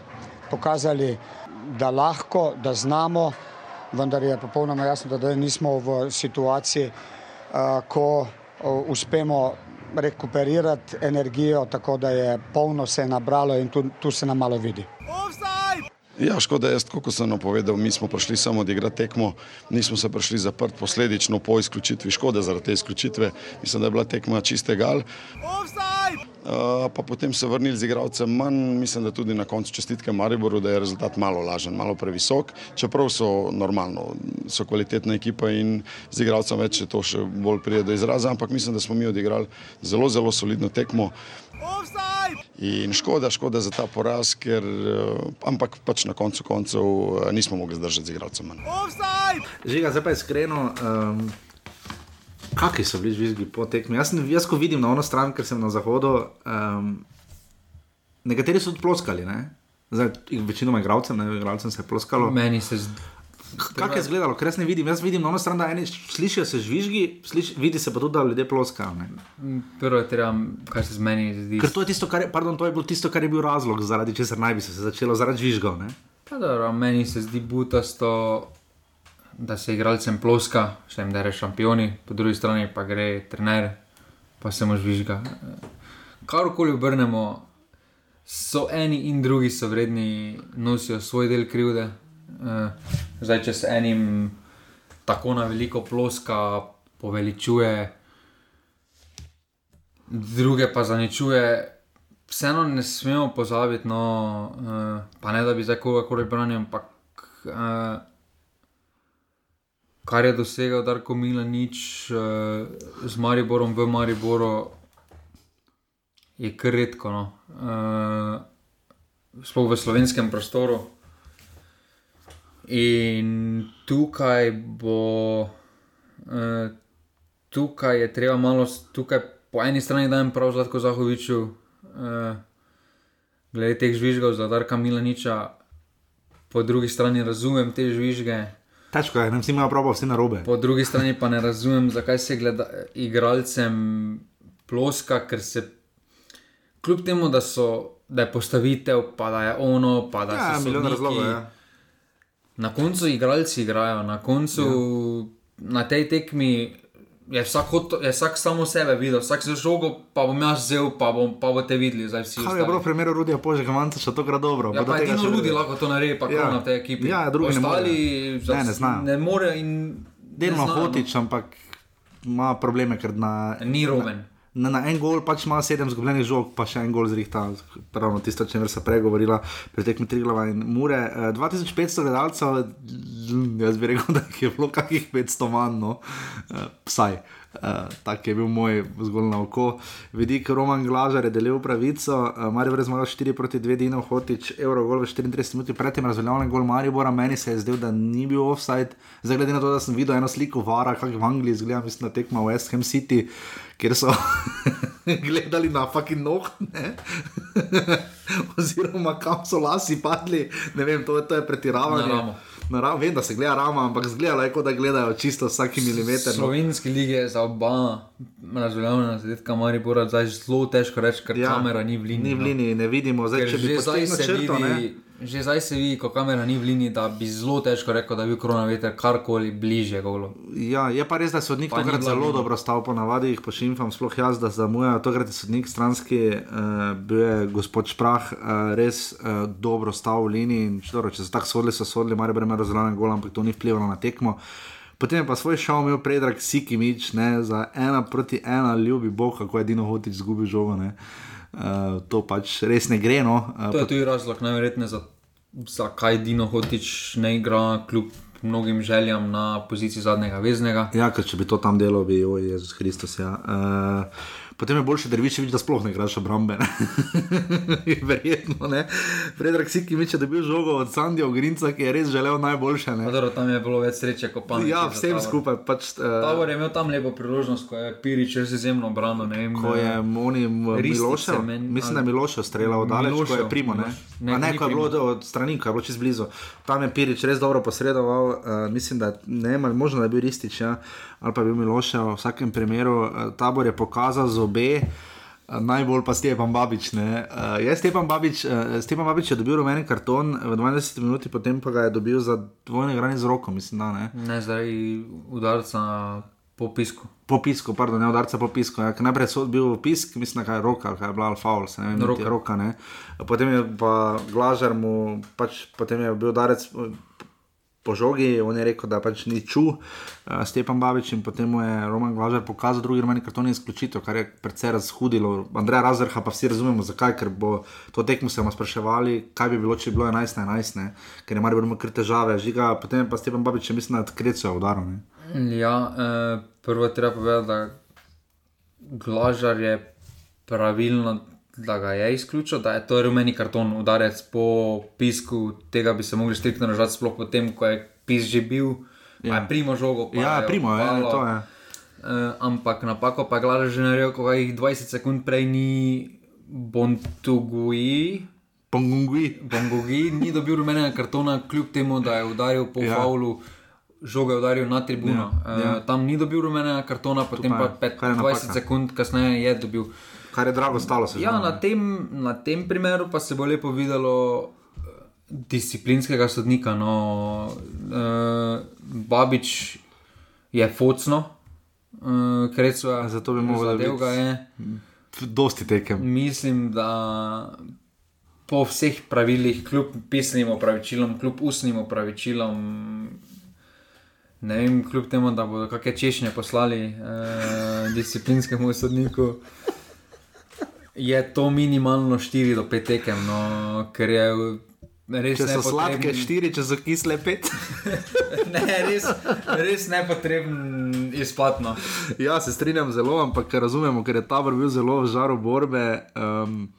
pokazali, da lahko, da znamo, vendar je popolnoma jasno, da nismo v situaciji, uh, ko uh, uspemo rekuperirati energijo, tako da je polno se nabralo in tu, tu se nam malo vidi. Ja, škoda je, kot sem napovedal, mi smo prišli samo odigrati tekmo, nismo se prišli zaprt posledično po izključitvi. Škoda zaradi te izključitve, mislim, da je bila tekma čiste gal. Uh, pa potem se vrnili z igralcem manj, mislim, da tudi na koncu čestitke Mariboru, da je rezultat malo lažen, malo previsok, čeprav so normalno, so kvalitetna ekipa in z igralcem več to še bolj prije do izraza, ampak mislim, da smo mi odigrali zelo, zelo solidno tekmo. In škoda, škoda za ta poraz, ker eh, ampak pač na koncu koncev eh, nismo mogli zdržati z igralcem. manj. Žiga, zdaj pa iskreno. Um, Kakšni so bili žvižgi po tekmi? Jaz, jaz ko vidim na ono stran, ker sem na zahodu, um, nekateri so tudi ploskali. Ne? Zdaj, večinoma igralcem, ne igralcem se je ploskalo. Meni se zdi. Kako je izgledalo, ker jaz ne vidim. Jaz vidim na ono stran, da eni slišijo se žvižgi, sliš, vidi se pa tudi, da ljudje ploskajo. Ne? Prvo je treba, kar se z meni zdi. Ker to je, tisto, kar je, pardon, to je bilo tisto, kar je bil razlog, zaradi česar naj bi se začelo, zaradi žvižgov. ne. Pa dobro, meni se zdi butasto, da se igralcem ploska, še jim da re šampioni, po drugi strani pa gre trener, pa se mu žvižga. Karkoli obrnemo, so eni in drugi so vredni, nosijo svoj del krivde. Eh, Zdaj, če se enim tako na veliko ploska, poveličuje, druge pa zaničuje. Vseeno ne smemo pozabiti, no, uh, pa ne da bi zdaj kogarkoli branil, ampak uh, kar je dosegel Darko Milanič uh, z Mariborom v Mariboru, je kar redko. No. Uh, sploh v slovenskem prostoru. In tukaj bo, uh, tukaj je treba malo, tukaj po eni strani dajem prav Zlatko Zahoviču, uh, glede teh žvižgov za Darka Milaniča, po drugi strani razumem te žvižge. Težko je, ne vsi imajo prav, vsi na robe. Po drugi strani pa ne razumem, zakaj se gleda igralcem ploska, ker se kljub temu, da, so, da je postavitev, pa da je ono, pa da Ja, milijon sodniki, razlogov. Ja. Na koncu igralci igrajo, na koncu ja. na tej tekmi je vsak, hotel, je vsak samo sebe videl, vsak se žogo, pa bom jaz vzel, pa, bom, pa boste videli, zdaj vsi. Kaj je bilo v primeru Rudija Požega Manca, še to gre dobro. Ja, pa edino še- ljudi lahko to naredi, pa Ja. na tej ekipi. Ja, drugi ne Ostali morejo. zas- Ne, ne znajo. Ne more in. Delno ne no. hotič, ampak ima probleme, ker na, Ni roben. Na, na en gol pač ima sedem zgubljenih žog, pa še en gol zrihta, pravno tisto, o čemer se pregovorila pri tekmi Triglava in Mure. Eh, 2500 gledalcev, mm, jaz bi rekel, da je bilo kakih 500 manj, no, Eh, vsaj. Uh, tak je bil moj zgolj na oko. Vidik Roman Glažar je delil pravico, uh, Marijo je zmagal 4 proti 2, Dino Hotič, Euro gol v 34 minuti, predtem razveljavljen gol Maribora, meni se je zdel, da ni bil offside. Zdaj, glede na to, da sem videl eno sliko Vara, kako v Angliji izgleda, mislim, da tekma v West Ham City, kjer so gledali na fucking noht, ne? oziroma kam so lasi padli, ne vem, to, to je pretiravanje. Na ramo. Na ramo, vem, da se gleda rama, ampak zgleda, kot da gledajo čisto vsaki milimeter. no. Slovenski lige je za oba razveljavljena zadetka Maribora, zdaj zelo težko reči, ker Ja, kamera ni v liniji. Ni v liniji, ne vidimo. Zdaj, Ker če bi zdaj, se črto, ne? Že zdaj se vidi, ko kamera ni v liniji, da bi zelo težko rekel, da je bil koronaveter karkoli bližje golo. Ja, je pa res, da sodnik Pa tokrat zelo vidna. dobro stal, ponavadi jih pošiljam, sploh jaz, da zamujajo. Tokrat je sodnik stranski, uh, bil je gospod Šprah, uh, res uh, dobro stal v liniji. in Dobro, če so tako sodili, so sodili, mar je breme razdeljeno gol, ampak to ni vplivalo na tekmo. Potem je pa svoj šov imel predrag Sikimič, ne, za ena proti ena, ljubi Bog, kako je Dino Hotič izgubil žogo. ne. Uh, to pač res ne gre. No. Uh, To je tudi razlog, najverjetneje, za, zakaj Dino Hotič ne igra kljub mnogim željam na poziciji zadnjega veznega. Ja, ker če bi to tam delal, bi, oj, Jezus Kristus. Ja. Uh, potem je boljše, da vidiš, da sploh ne igraš obrambe. ne. Verjetno ne. Predrag Sikimič je dobil žogo od Sandija Ogrinca, ki je res želel najboljše. Ne. Dobro, tam je bilo več sreče kot pamet. Ja, vsem skupaj. Pač, uh, Tavor je imel tam lepo priložnost, ko je Pirič res izjemno branil. ne vem, Ko je oni Ristice Milošev, meni- mislim, da je Milošev streljal daleč, ko je Milošev, primo. Ne, ne, ne, ne ko je bilo od strani, ko je bilo čez blizu. Tam je Pirič res dobro posredoval, uh, mislim, da ne, možno da je bil Ristič, ja, ali pa je bil Milošev. V vsakem primeru uh, tabor je pokazal zobe. Uh, Najbolj pa Stepan Babič. ne. Uh, je Stepan Babič, uh, Stepan Babič je dobil rumeni karton v 20 minuti, potem pa ga je dobil za dvojne grani z roko, mislim, da ne. Ne, zdaj udarca na popisku. Po pisku, pardon, ne udarca po pisku. Ja. Najprej so bil pisk, mislim, da je roka, kaj je bila alfaul, se ne vem, Roka. roka. ne. Potem je pa glažar mu, pač, potem je bil udarec eh, po žogi, on je rekel, da pač ni ču, uh, Stepan Babič in potem mu je Roman Glažar pokazal drugi rumeni karton in izključitev, kar je precej razhudilo. Andreja Razrha pa vsi razumemo, zakaj, ker bo to tekmo se bomo spraševali, kaj bi bilo, če bi bilo 11 na 11, ne? ker je mar bilo kar težave, žiga, potem pa Stepan Babič, mislim, da kreco je udaril. ne. Ja, eh, prvo treba povedati, da Glažar je pravilno da ga je izključil, da je to rumeni karton, udarec po pisku, tega bi se mogli striktno držati, sploh potem, ko je pis že bil, ja. je primo žogo. Ja, je primo, ja, obvalo. to je. Uh, ampak napako pa je glava že naredil, ko ga jih 20 sekund prej ni Bontugui. Pongungui. Bongogi ni dobil rumenega kartona, kljub temu, da je udaril po Ja. ja. faulu, žoga je udaril na tribuno. Ja, Ja, ja. ja. Uh, tam ni dobil rumenega kartona, potem pa pa je- pet, kar je 20 napaka. sekund kasneje je dobil. Kar je drago stalo se. Ja, na tem, na tem primeru pa se bo lepo videlo eh, disciplinskega sodnika. No, uh, Babič je focno, uh, Krecva, Zato bi mogel zadev ga je. Dosti tekem. Mislim, da po vseh pravilih, kljub pisnim opravičilom, kljub ustnim opravičilom, ne vem, kljub temu, da bodo kakšne češnje poslali eh, disciplinskemu sodniku, je to minimalno 4 do 5 tekem, no, ker je res Če so sladke nepotreben- štiri, če so kisle pet. ne, res, res nepotreben izpad. No. Ja, se strinjam zelo, ampak razumemo, ker je tabor bil zelo v žaru borbe. Um,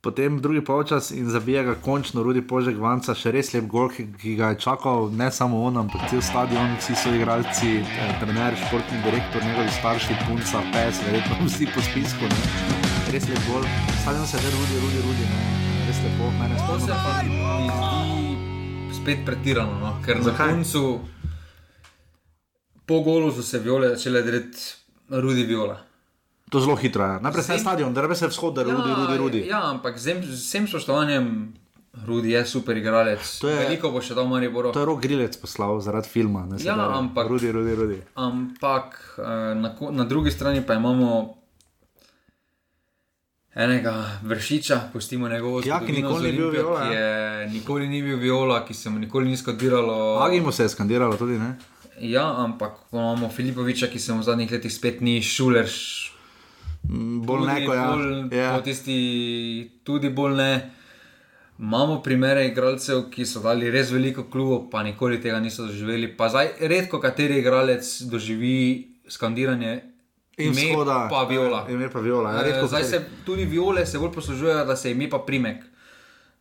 potem drugi polčas in zabija ga končno Rudi Požek Vanca, še res lep gol, ki, ki ga je čakal ne samo on, ampak cel stadion, vsi so igralci, eh, trener, športni direktor, njegovi starši, punca, pes, verjetno vsi po spisku. Ne? Res lep gol, stadion se je Rudi, Rudi, Rudi, ne? res lepo, mene pa mi zdi spet pretirano, no? ker Zakaj? na koncu, po golu so se viole začele deliti rudi viola. To zelo hitro je. Najprej se je stadion, da rebe se vzhod, da je Rudi, Rudi, Rudi. Ja, ampak z vsem- spoštovanjem, Rudi je super igralec. To je- Veliko bo še dal Mariboro. To je rok grilec poslal zaradi filma. ne, se Ja, bere. ampak- Rudi, Rudi, Rudi. Ampak eh, na, na drugi strani pa imamo enega vršiča, pustimo njegovo Ja, ki zgodovino nikoli z ni bil Olimpijo, Viola, Ki je nikoli ni bil viola, ki se mu nikoli ni skodiralo. Agimo se je skandiralo tudi, ne? Ja, ampak imamo Filipoviča, ki se mu v zadnjih letih spet ni šuler. Bolj neko, ja. Bolj, Ja. po tisti, tudi bolj ne. Imamo primere igralcev, ki so dali res veliko klubov, pa nikoli tega niso doživeli. Pa zdaj redko kateri igralec doživi skandiranje In ime shoda, pa viola. ime pa viola, ja, Eh, redko zdaj se tudi viole se bolj poslužujejo, da se ime pa primek.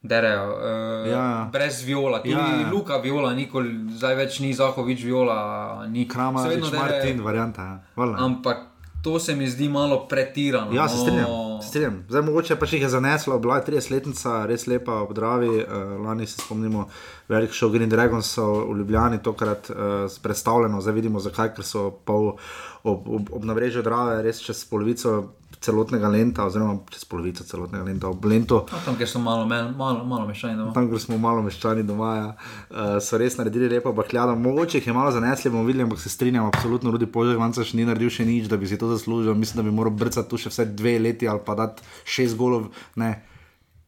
Derejo, uh, Ja, ja. Brez viola, tudi Ja, ja. Luka viola, nikoli, zdaj več ni Zahovič viola, ni Krama, Še vedno Martin, varianta. Ja. Ampak to se mi zdi malo pretirano. Ja, se no. strinjam. se strinjam. Zdaj, mogoče pa še jih je zaneslo, bila je 30-letnica, res lepa ob Dravi. Uh, lani se spomnimo, velik show Green Dragons so v Ljubljani tokrat uh, predstavljeno, zdaj vidimo zakaj, ker so pol ob, ob, ob nabrežju Drave, res čez polovico celotnega lenta, oziroma čez polovico celotnega lenta, ob lentu. No, tam, kjer so malo, men- malo, malo mešani. No. Tam, kjer smo malo meščani doma, ja, uh, so res naredili lepo bakljado. Mogoče jih je malo zanesli, bomo videli, ampak se strinjam, absolutno Rudi Požek, Vanca še ni naredil še nič, da bi si to zaslužil. Mislim, da bi moral brcati tu še vse dve leti ali pa dati šest golov, ne,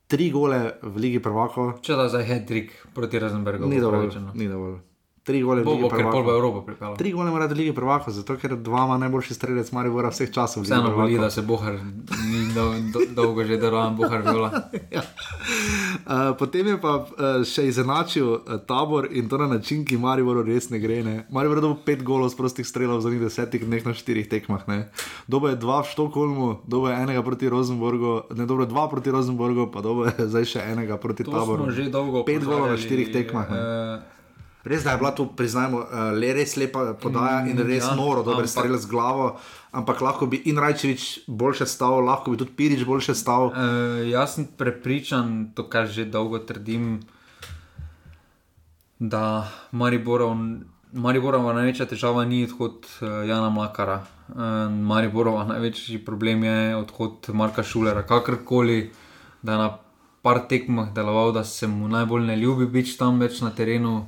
tri gole v Ligi prvako. Če da za Hedrik proti Razenbergu. Ni dovolj, ni dovolj. Tri gole v Ligi ker pol bo prvako. Evropo pripeljal. Tri gole mora v Ligi prvako, zato ker dva ima najboljši strelec Maribora vseh časov. Vseeno boli, prvakov. da se Bohar ni do, do, dolgo že deloval, Bohar viola. Uh, potem je pa uh, še izenačil uh, tabor in to na način, ki Mariboru res ne gre. Ne. Maribor je dobil pet golov z prostih strelov v zadnjih desetih dneh na štirih tekmah. Ne. Dobo je dva v Štokholmu, dobo je enega proti Rosenborgu, ne dobro dva proti Rosenborgu, pa dobo je zdaj še enega proti To taboru. že Pet golov na štirih tekmah. Ne. eh, Res da je bila tu, priznajmo, uh, le res lepa podaja in res Ja, noro, dober ampak- strelec z glavo, ampak lahko bi in Rajčevič boljše stal, lahko bi tudi Pirič boljše stal. Uh, jaz sem prepričan, to kar že dolgo trdim, da Mariborov, Mariborova največja težava ni odhod uh, Jana Mlakara. Uh, Mariborova največji problem je odhod Marka Šulera. Kakorkoli, da je na par tekmah deloval, da se mu najbolj ne ljubi biti tam več na terenu,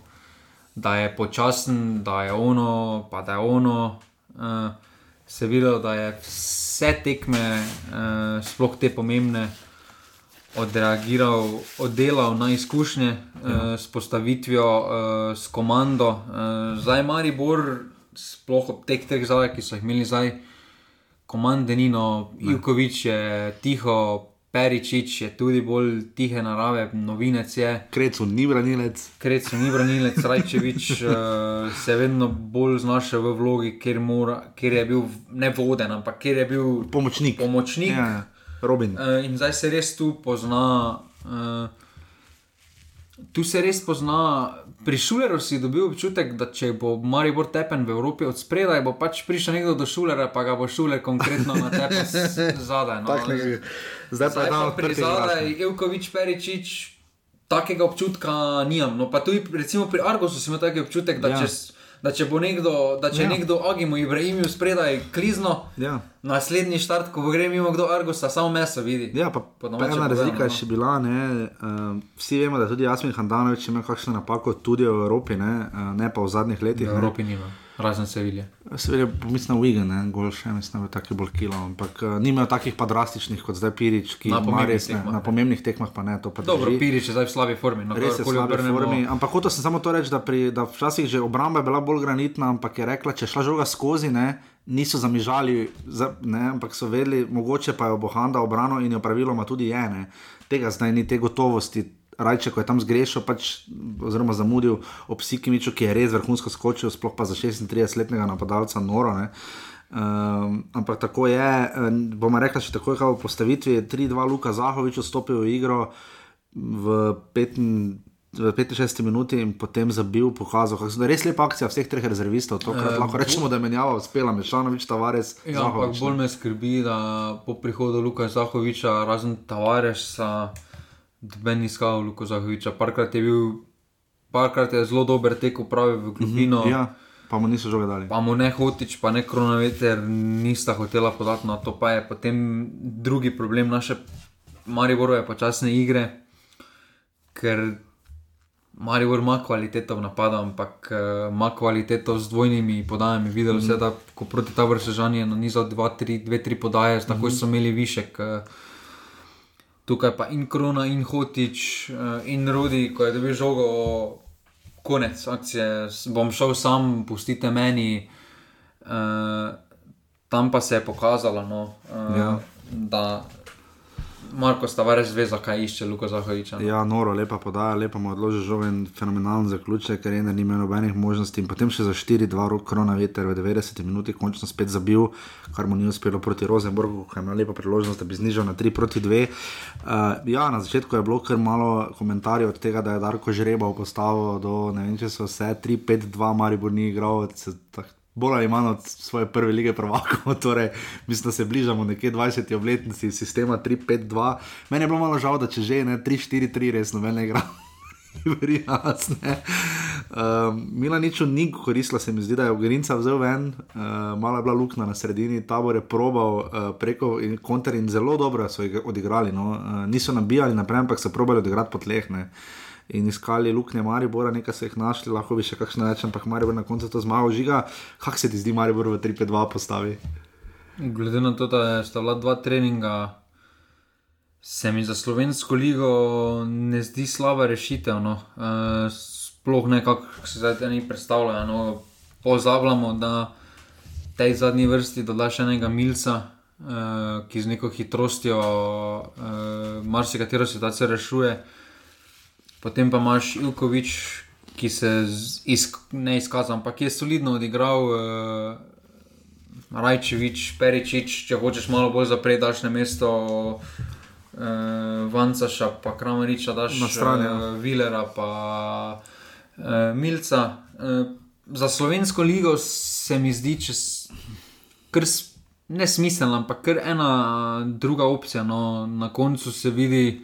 da je počasen, da je ono, pa da je ono. Uh, se je videlo, da je vse tekme, uh, sploh te pomembne, odreagiral, oddelal na izkušnje uh, s postavitvijo, uh, s komando. Uh, zdaj Maribor, sploh ob teh treh zavah, ki so jih imeli zdaj, komande Nino, Ivkovič je tiho. Peričič je tudi bolj tihe narave, novinec je. Krecu ni branilec. Krecu ni branilec, Rajčevič uh, se je vedno bolj znašel v vlogi, kjer, mora, kjer je bil ne voden, ampak kjer je bil Pomočnik. pomočnik. Ja. Robin. Uh, in zdaj se res tu pozna. Uh, Tu se res pozna, pri Šuleru si dobil občutek, da če bo Maribor tepen v Evropi od spredaj, bo pač prišel nekdo do Šulera, pa ga bo Šuler konkretno na tepen zadaj. No. Zdaj, zdaj pa je tam pri zadaj, Evkovič, Peričič, takega občutka nimam. No, pa tudi recimo pri Argosu si imel taki občutek, da ja. če da če bo nekdo, da če ja. nekdo Agimo Ibrahimiju spredaj klizno, ja. naslednji štart, ko bo gre mimo kdo Argusa, samo meso vidi. Ja, pa, pa ena razlika je no. še bila, ne, uh, vsi vemo, da tudi Jasmin Handanovič ima kakšno napako tudi v Evropi, ne, uh, ne pa v zadnjih letih. V Evropi nima razen Sevilje. Seveda, mislim na Wigan, gol še, mislim, da je tako bolj kilo, ampak uh, nimajo takih pa drastičnih kot zdaj Pirič, ki na pomembnih, tekmah, ne, na pomembnih tekmah pa ne. Pa Dobro, Pirič je zdaj v slabi formi, no, res je v slabi formi. Ampak hotel sem samo to reči, da, pri, da včasih že obramba je bila bolj granitna, ampak je rekla, če šla žoga skozi, ne, niso zamižali, za, ne, ampak so vedeli, mogoče pa je obohanda obrano in jo praviloma tudi je. Ne. Tega zdaj ni te gotovosti, Rajče, ko je tam zgrešil, pač, oziroma zamudil ob Sikimiču, ki je res vrhunsko skočil, sploh pa za 36-letnega napadalca, noro. Um, ampak tako je, bomo rekli, če tako je v postavitvi, 3-2 Luka Zahovič vstopil v igro v, v 65 minuti in potem zabil, pokazal, kako je res lepa akcija vseh treh rezervistov. To, kar um, lahko rečemo, da je menjava uspela, Mešanovič, Tavares. Ja, ampak bolj me skrbi, da po prihodu Luka Zahoviča, razen Tavaresa ben iskal Luko Zahoviča. Parkrat je bil, parkrat je zelo dober tek upravi v globino. Mm -hmm, ja. Pa mu niso že vedeli. Pa mu ne hotič, pa ne kronometer, nista hotela podati na to. Pa je potem drugi problem naše Mariborove počasne igre, ker Maribor ima kvaliteto v napadu, ampak uh, ima kvaliteto z dvojnimi podajami. Videli ste, mm -hmm. da ko proti taboru sežanje na nizu 2-3 podaje, mm -hmm. tako so imeli višek. Uh, tukaj pa in Krona, in Hotič, uh, in Rudi, ko je dobil žogo, konec akcije, bom šel sam, pustite meni. Uh, tam pa se je pokazalo, no, uh, ja. da Marko Stavares ve, zakaj išče Luka Zahoviča. Ja, noro, lepa podaja, lepa mu odloži žogo in fenomenalen zaključek, ker je ena nima nobenih možnosti. In potem še za 4-2 rok korona veter v 90 minuti končno spet zabil, kar mu ni uspelo proti Rosenborgu, ki je imel lepo priložnost, da bi znižal na 3 proti 2. Uh, eh, ja, na začetku je bilo kar malo komentarjev od tega, da je Darko Žreba postavil do ne vem, če so vse 3-5-2, Maribor ni igral bolj ali manj od svoje prve lige prvakov. Torej, mislim, da se bližamo nekje 20 obletnici sistema 3-5-2. Meni je bilo malo žal, da če že ne 3-4-3, res nobene igra. Verjas, um, ehm, Mila nič ni koristila, se mi zdi, da je Ugrinca vzel ven, uh, malo je bila luknja na sredini, tabor je probal uh, preko in konter in zelo dobro so jih odigrali. No? Uh, niso nabijali naprej, ampak so probali odigrati po tleh. Ne? In iskali luknje Maribora, nekaj so jih našli, lahko bi še kakšno reči, ampak Maribor na koncu to zmagal žiga. Kaj se ti zdi, Maribor v 3-5-2 postavi? Glede na to, da sta bila dva treninga, se mi za slovensko ligo ne zdi slaba rešitev. No. E, sploh ne, kako se zdaj ti predstavljajo. No. Pozabljamo, da tej zadnji vrsti dodaš enega milca. Uh, ki z neko hitrostjo uh, marsikatero situacijo rešuje, uh, Potem pa imaš Ilkovič, ki se izk ne izkazal, ampak je solidno odigral. Uh, Rajčevič, Peričič, če hočeš malo bolj zapreti, daš na mesto uh, Vancaša, pa Krameriča, daš na stran uh, ja. Vilera, pa uh, Milca. Uh, za slovensko ligo se mi zdi, če kar nesmiselno, ampak kar ena druga opcija. No, na koncu se vidi,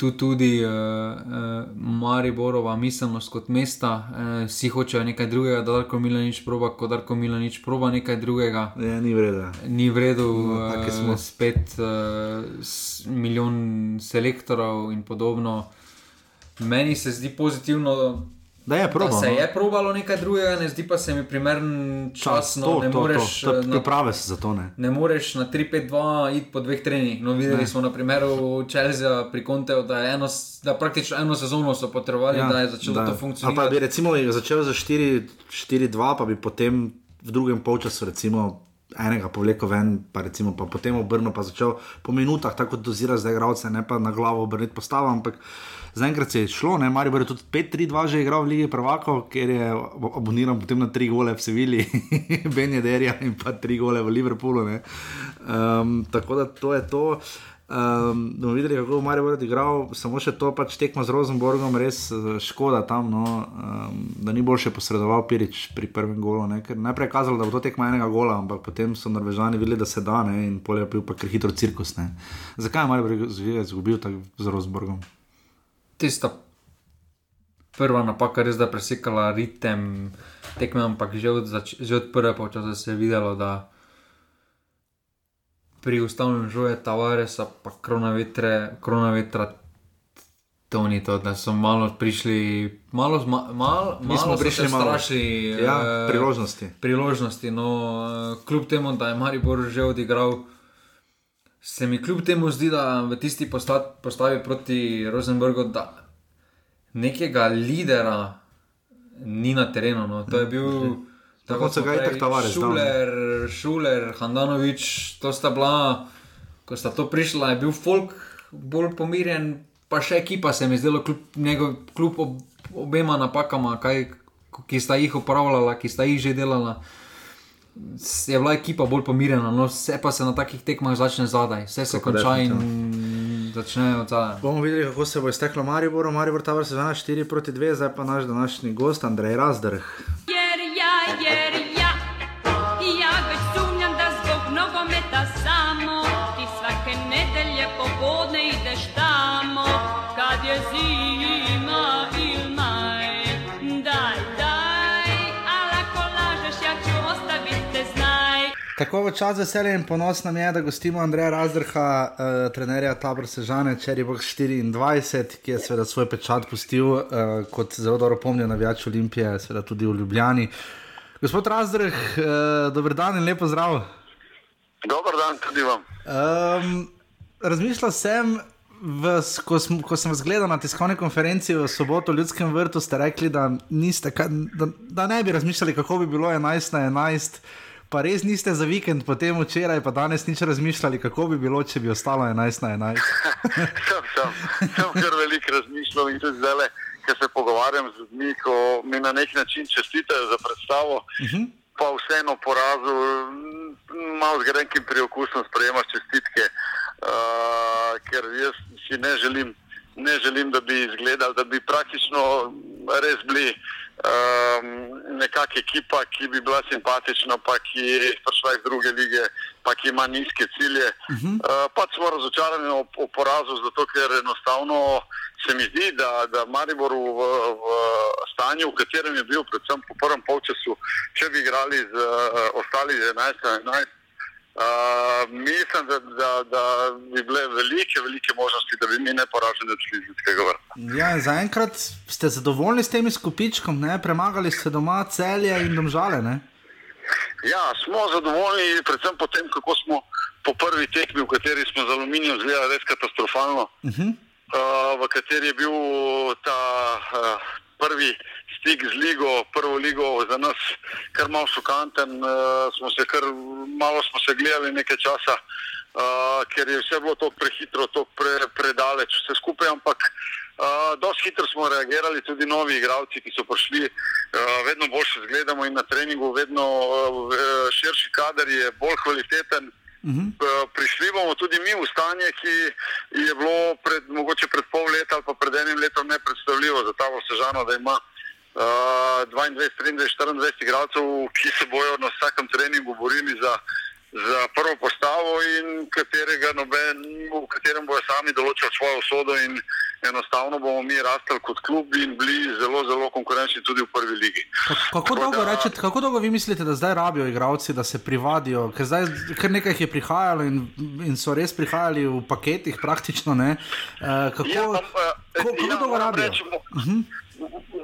tu tudi uh, uh, Mariborova miselnost kot mesta, uh, vsi hočejo nekaj drugega, da lahko Mila nič proba, kot da lahko Mila nič proba nekaj drugega. Ja, ni vredno. Ni vredno, no, uh, smo spet uh, milijon selektorov in podobno. Meni se zdi pozitivno, Da, je proba, da se no. je probalo nekaj drugega, ne zdi pa se mi primeren čas. No, to, ne to, moreš to, to, to, prave se za to. Ne, ne moreš na 3-5-2 iti po dveh treningih. No, videli ne. smo na primeru Chelsea pri Konteu, da, eno, da praktično eno sezono so potrebovali, ja, da je začelo da. to funkcionirati. Pa bi recimo začel za 4-2, pa bi potem v drugem polčasu recimo. Enega povleko ven, pa, recimo, pa potem obrnil, pa začel po minutah tako dozirati, da je gradce, ne pa na glavo obrniti postavo. Ampak zaenkrat se je šlo, ne mari bo tudi 5-3-2 že igral v Ligi Prvako, ker je aboniral potem na tri gole v Sevilji, Benjederja in pa tri gole v Liverpoolu. Um, tako da to je to. Um, bomo videli, kako bo Marijo odigral, samo še to pač tekmo z Rosenborgom, res uh, škoda tam, no, um, da ni boljše posredoval Pirič pri prvem golu. Ne, najprej je kazalo, da bo to tekmo enega gola, ampak potem so Norvežani videli, da se da ne, in polje je bil pa kar hitro cirkus. Ne. Zakaj je Marijo izgubil tako z Rosenborgom? Tista prva napaka res da presekala ritem tekme, ampak že od, zač- že od prve počasa se je videlo, da pri ustavnem žoju Tavaresa, pa kronavetra, kronavetra, to ni to, da so malo prišli, malo, zma, mal, Mi smo malo so prišli malo. Ja, eh, priložnosti. priložnosti. No, eh, kljub temu, da je Maribor že odigral, se mi kljub temu zdi, da v tisti postavi, postavi proti Rosenborgu, da nekega lidera ni na terenu. No. To je bil. Tako kot so smo ga itak ne. Šuler, Šuler, Handanovič, to sta bila, ko sta to prišla, je bil folk bolj pomirjen, pa še ekipa se mi zdelo, kljub, njegov, kljub ob, obema napakama, kaj, ki sta jih upravljala, ki sta jih že delala. s- Je bila ekipa bolj pomirjena, no vse pa se na takih tekmah začne zadaj, vse se Tako konča in začne od zadaj. Bomo videli, kako se bo izteklo Mariboru. Maribor ta vrsta 4 proti 2, zdaj pa naš današnji gost Andrej Razdrh. Tako v čas veselje in ponos nam je, da gostimo Andreja Razdrha, uh, trenerja Tabor Sežane, Box 24, ki je seveda svoj pečat pustil uh, kot zelo dobro pomnjen navijač Olimpije, seveda tudi v Ljubljani. Gospod Razdrh, uh, dober dan in lepo zdrav. Dober dan tudi vam. Um, razmišljal sem, v, ko, sm, ko sem vas gledal na tiskovni konferenci v soboto v Ljudskem vrtu, ste rekli, da, niste, da, da ne bi razmišljali, kako bi bilo 11 na 11. Pa res niste za vikend, potem včeraj, pa danes nič razmišljali, kako bi bilo, če bi ostalo 11 na 11. sem, sem, sem kar veliko razmišljal in tudi zdaj, ko se pogovarjam z ljudmi, ko mi na nek način čestitajo za predstavo, Mhm. pa vseeno porazu, malo z grenkim priokusom sprejemaš čestitke, uh, ker jaz si ne želim, ne želim, da bi izgledali, da bi praktično res bili. Um, nekakšna ekipa, ki bi bila simpatična, pa ki je prišla iz druge lige, pa ki ima nizke cilje. Uh -huh. uh, pač smo razočarani o, o porazu, zato ker enostavno se mi zdi, da, da Maribor v, v stanju, v katerem je bil, predvsem po prvem polčasu, če bi igrali z uh, ostali z 11 na 11. Uh, mislim, da, da, da bi bile velike, velike možnosti, da bi mi neporaženi odšli iz ljudskega vrta. Ja, zaenkrat ste zadovoljni s tem izkupičkom, ne? premagali ste doma celje in domžale. Ne? Ja, smo zadovoljni, predvsem po tem, kako smo po prvi tekmi, v kateri smo z aluminijem zgledali res katastrofalno, Uh -huh. uh, v kateri je bil ta uh, prvi stik z ligo, prvo ligo za nas kar malo šokanten. Uh, smo se kar malo smo se gledali nekaj časa, uh, ker je vse bilo tako prehitro, tako pre, predaleč, vse skupaj, ampak uh, dosti hitro smo reagirali, tudi novi igralci, ki so prišli, uh, vedno boljše zgledamo in na treningu, vedno uh, širši kader je bolj kvaliteten. Eh, Prišli bomo tudi mi v stanje, ki je bilo pred, mogoče pred pol leta ali pa pred enim letom nepredstavljivo za ta Sežano, da ima uh, 22, 23, 24 igralcev, ki se bojo na vsakem treningu borili za, za prvo postavo in katerega noben, v katerem bojo sami določali svojo usodo in enostavno bomo mi rastli kot klub in bili zelo, zelo konkurenčni tudi v prvi ligi. Kako dolgo, rečete, kako dolgo vi mislite, da zdaj rabijo igralci, da se privadijo? Ker zdaj kar nekaj je prihajalo in, in so res prihajali v paketih, praktično ne. Uh, kako, Ja, pa, eh, kako, kako ja, dolgo rabijo? reči, mo-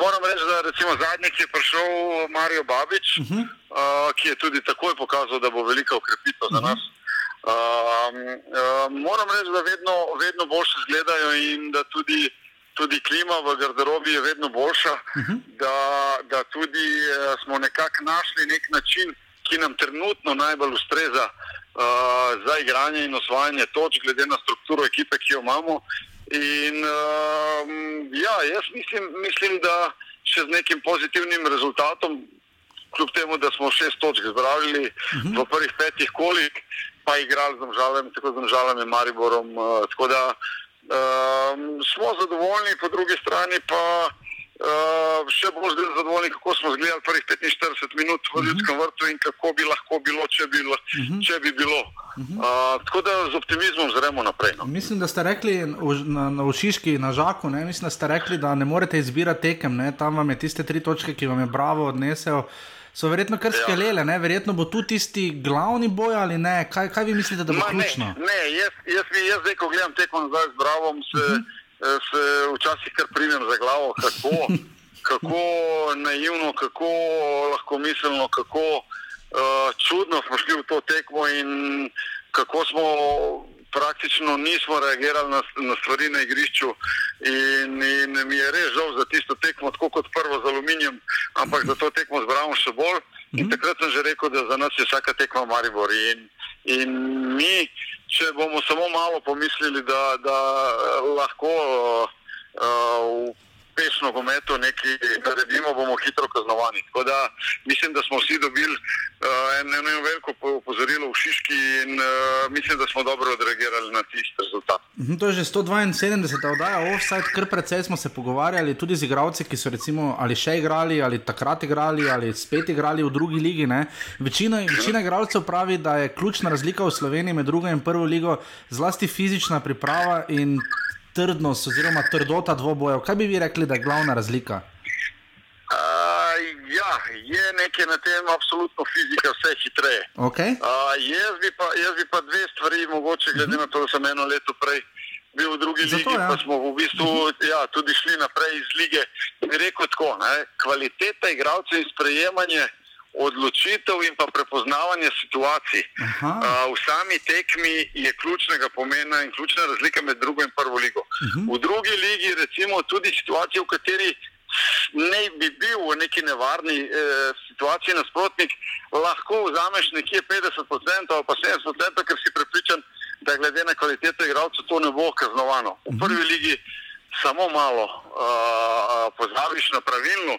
Moram reči, da recimo zadnji, ki je prišel, Marijo Babič, uh -huh. uh, ki je tudi takoj pokazal, da bo velika ukrepitev za nas. Um, uh, moram reči, da vedno, vedno boljše izgledajo in da tudi, tudi klima v garderobi je vedno boljša, uh -huh. da, da tudi uh, smo nekako našli nek način, ki nam trenutno najbolj ustreza uh, za igranje in osvajanje točk, glede na strukturo ekipe, ki jo imamo. In uh, ja, jaz mislim, mislim, da še z nekim pozitivnim rezultatom, kljub temu, da smo šest točk zbrali uh -huh. v prvih petih kolih, pa igrali z Domžalem, tako z Domžalem in Mariborom. Uh, tako da um, smo zadovoljni, po drugi strani pa uh, še bolj zdaj zadovoljni, kako smo zgledali prvih 45 minut v ljudskem vrtu in kako bi lahko bilo, če bi, lo- če bi bilo. Uh, tako da z optimizmom zremo naprej. No. Mislim, da ste rekli na, na Ušiški, na Žaku, ne? mislim, da ste rekli, da ne morete izbirati tekem, ne? tam vam je tiste tri točke, ki vam je Bravo odnesel. So verjetno kar skelele, ne? verjetno bo tu tisti glavni boj ali ne. Kaj, kaj vi mislite, da bo Ma, ključno? Ne, ne jaz, jaz, bi- jaz zdaj, ko gledam tekmo nazaj z Bravom, se, uh -huh. Se včasih kar primem za glavo, kako, kako naivno, kako lahko miselno, kako uh, čudno smo šli v to tekmo in kako smo praktično nismo reagirali na, na stvari na igrišču. In, in mi je res žal za tisto tekmo, tako kot prvo z aluminijem, ampak za to tekmo z Bravom še bolj. In takrat sem že rekel, da za nas je vsaka tekma Maribor. In, in mi, če bomo samo malo pomislili, da, da eh, lahko uh, v pešno gometu nekaj naredimo, bomo hitro kaznovani. Tako da mislim, da smo vsi dobili uh, eno eno veliko po- opozorilo v Šiški in uh, mislim, da smo dobro odreagirali na tisti rezultat. Mhm, To je že 172. oddaja, offside, kar precej smo se pogovarjali tudi z igralci, ki so recimo ali še igrali, ali takrat igrali, ali spet igrali v drugi ligi. ne. Večina, večina igralcev pravi, da je ključna razlika v Sloveniji med drugo in prvo ligo zlasti fizična priprava in trdnost oziroma trdota dvobojev. Kaj bi vi rekli, da je glavna razlika? Uh, ja, je nekaj na tem, absolutno fizika, vse je hitreje. Okay. Uh, jaz, bi pa, jaz bi pa dve stvari, mogoče glede na to, da sem eno leto prej bil v drugi Zato, ligi, ja. pa smo v bistvu ja, tudi šli naprej iz lige. Bi rekel tako, ne, kvaliteta igralcev in sprejemanje odločitev in pa prepoznavanje situacij. Aha. Uh, v sami tekmi je ključnega pomena in ključna razlika med drugo in prvo ligo. V drugi ligi recimo tudi situacije, v kateri ne bi bil v neki nevarni eh, situaciji nasprotnik, lahko vzameš nekje 50% ali pa 70%, ker si prepričan, da glede na kvaliteto igralcev to ne bo kaznovano. V prvi ligi samo malo uh, pozabiš na pravilno.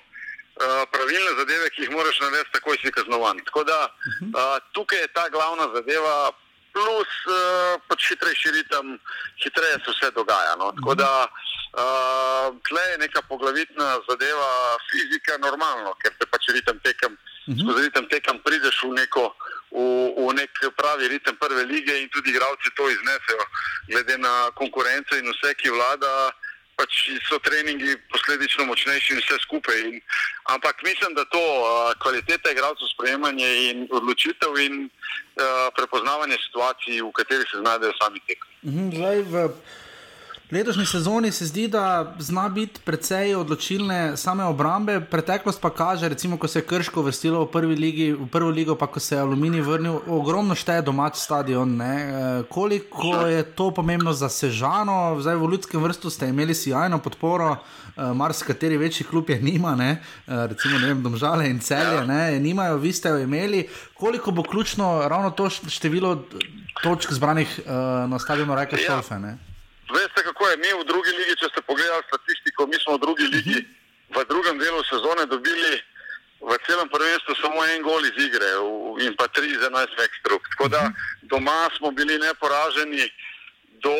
Uh, pravilne zadeve, ki jih moraš narediti, takoj si kaznovan. Tako da uh, tukaj je ta glavna zadeva, plus uh, pač hitrejši ritem, hitreje se vse dogaja. No? Tako da uh, tle je neka poglavitna zadeva, fizika normalno, ker te pač ritem tekem, skozi ritem tekem prideš v neko. V, v nek pravi ritem prve lige, in tudi igralci to iznesejo, glede na konkurenco in vse, ki vlada, pač so treningi posledično močnejši in vse skupaj. In, ampak mislim, da to uh, kvaliteta igralcev, sprejemanje in odločitev in uh, prepoznavanje situacij, v katerih se znajdejo sami tekmi. Mhm, Zdaj, v letošnji sezoni se zdi, da zna biti precej odločilne same obrambe. Preteklost pa kaže, recimo, ko se je Krško vrstilo v, ligi, v prvo ligo, pa ko se je Aluminij vrnil, ogromno šteje domač stadion. Ne? E, Koliko je to pomembno za Sežano, zdaj v ljudskem vrstu ste imeli sjajno podporo. Uh, Marsikateri večji klub je nima, ne? uh, recimo ne vem, Domžale in Celje, ne? nimajo, vi ste jo imeli. Koliko bo ključno ravno to št- število točk zbranih uh, na stadionu Rajka Šolfe? ne? Veste, kako je mi v drugi ligi, če ste pogledali statistiko, mi smo v drugi ligi v drugem delu sezone dobili v celem prvenstvu samo en gol iz igre in pa tri iz 11 ekstruk. Tako da doma smo bili neporaženi do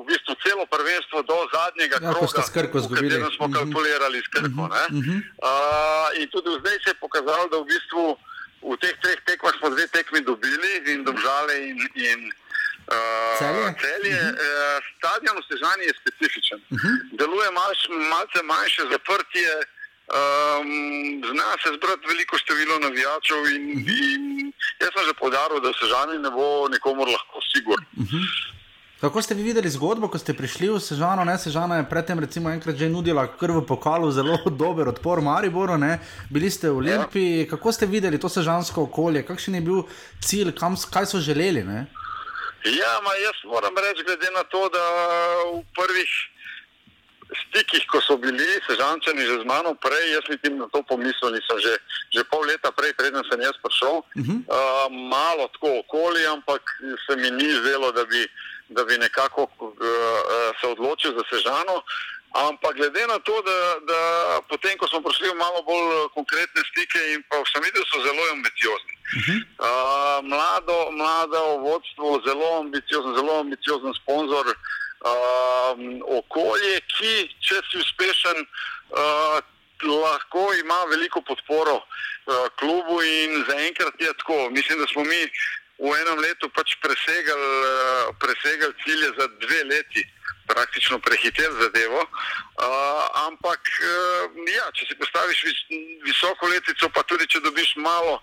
v bistvu celo prvenstvo do zadnjega Ja, kroga, v katerem smo Mhm. kalkulirali s Krko. ne. Uh, in tudi zdaj se je pokazalo, da v bistvu v teh treh tekmah smo dve tekmi dobili in domžale in, in uh, Celje? celje. Uh, stadion v Sežani je specifičen. Deluje malš, malce manjše zaprtje, um, zna se zbrati veliko število navijačev in, in jaz sem že podaril, da v Sežani ne bo nikomor lahko sigurno. Kako ste vi videli zgodbo, ko ste prišli v Sežano? Ne? Sežana je predtem recimo enkrat že nudila kar v pokalu zelo dober odpor Mariboru, ne? bili ste v Olimpiji. Kako ste videli to sežansko okolje, kakšen je bil cilj, kam, kaj so želeli? Ne? Ja, ma jaz moram reči, glede na to, da v prvih stikih, ko so bili sežančani že z mano prej, jaz niti na to pomislil nisem že, že pol leta prej, preden sem jaz prišel. Uh, malo tako okoli, ampak se mi ni zdelo, da bi, da bi nekako uh, uh, se odločil za sežano. Ampak glede na to, da, da potem, ko smo prišli v malo bolj konkretne stike in pa sem videl, so zelo ambiciozni. Uh -huh. uh, mlado, mlado vodstvo, zelo ambiciozno, zelo ambiciozen sponzor, uh, okolje, ki, če si uspešen, uh, lahko ima veliko podporo uh, klubu in zaenkrat je tako. Mislim, da smo mi v enem letu pač presegali, uh, presegali cilje za dve leti. Praktično prehiter zadevo, uh, ampak uh, ja, če si postaviš vis, visoko letico, pa tudi če dobiš malo,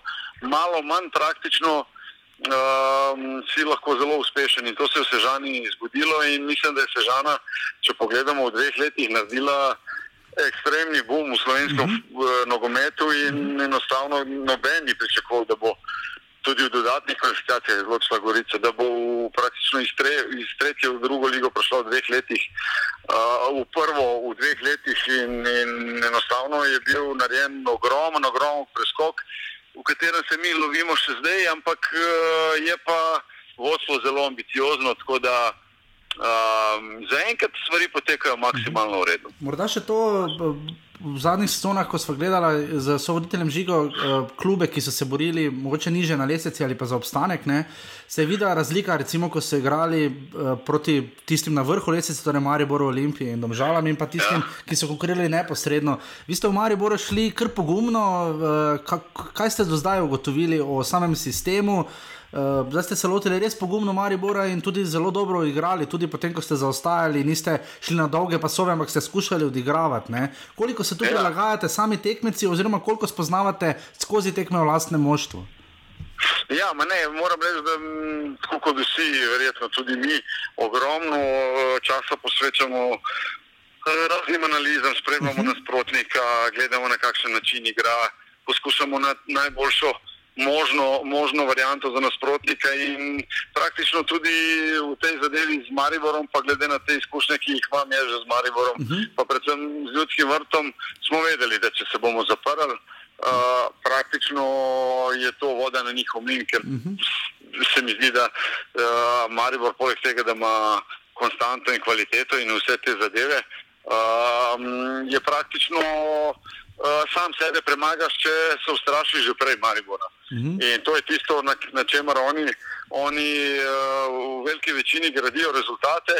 malo manj praktično, uh, si lahko zelo uspešen. In to se je v Sežani zgodilo, in mislim, da je Sežana, če pogledamo, v dveh letih naredila ekstremni boom v slovenskem mm -hmm. nogometu, in enostavno noben ni pričakoval, da bo tudi v dodatnih kvalifikacijah izločila Gorica, da bo praktično iz, tre, iz tretje v drugo ligo prišla v dveh letih, uh, v prvo v dveh letih in, in enostavno je bil narejen ogromen, ogromen preskok, v katerem se mi lovimo še zdaj, ampak uh, je pa vodstvo zelo ambiciozno, tako da um, zaenkrat stvari potekajo maksimalno v redu. Morda še to. V zadnjih sezonah, ko smo gledali z sovoditeljem Žigo, klube, ki so se borili, mogoče niže na leseci ali pa za obstanek, ne, se je videla razlika, recimo, ko so igrali proti tistim na vrhu leseci, torej Mariboru, Olimpiji in Domžalam, in pa tistim, ja. ki so konkurirali neposredno. Vi ste v Mariboru šli kar pogumno. Kaj ste do zdaj ugotovili o samem sistemu? Uh, zdaj ste se lotili res pogumno Maribora in tudi zelo dobro igrali, tudi potem, ko ste zaostajali, niste šli na dolge pasove, ampak ste skušali odigravati. Ne? Koliko se tu ja. prilagajate sami tekmeci, oziroma koliko spoznavate skozi tekme v lastnem moštvu? Ja, ne, moram reči, da tako kot vsi, verjetno tudi mi, ogromno časa posvečamo raznim analizam, spremljamo uh -huh. nasprotnika, gledamo na kakšen način igra, poskušamo na najboljšo možno, možno varianto za nasprotnika in praktično tudi v tej zadevi z Mariborom, pa glede na te izkušnje, ki jih imam že z Mariborom, uh -huh. pa predvsem z ljudskim vrtom, smo vedeli, da če se bomo zaprli, uh, praktično je to voda na njihov mlin, ker uh -huh. se mi zdi, da uh, Maribor poleg tega, da ima konstanto in kvaliteto in vse te zadeve, uh, je praktično uh, sam sebe premagaš, če se ustrašiš že prej Maribora. Uh -huh. In to je tisto, na, na čemer oni, oni uh, v veliki večini gradijo rezultate.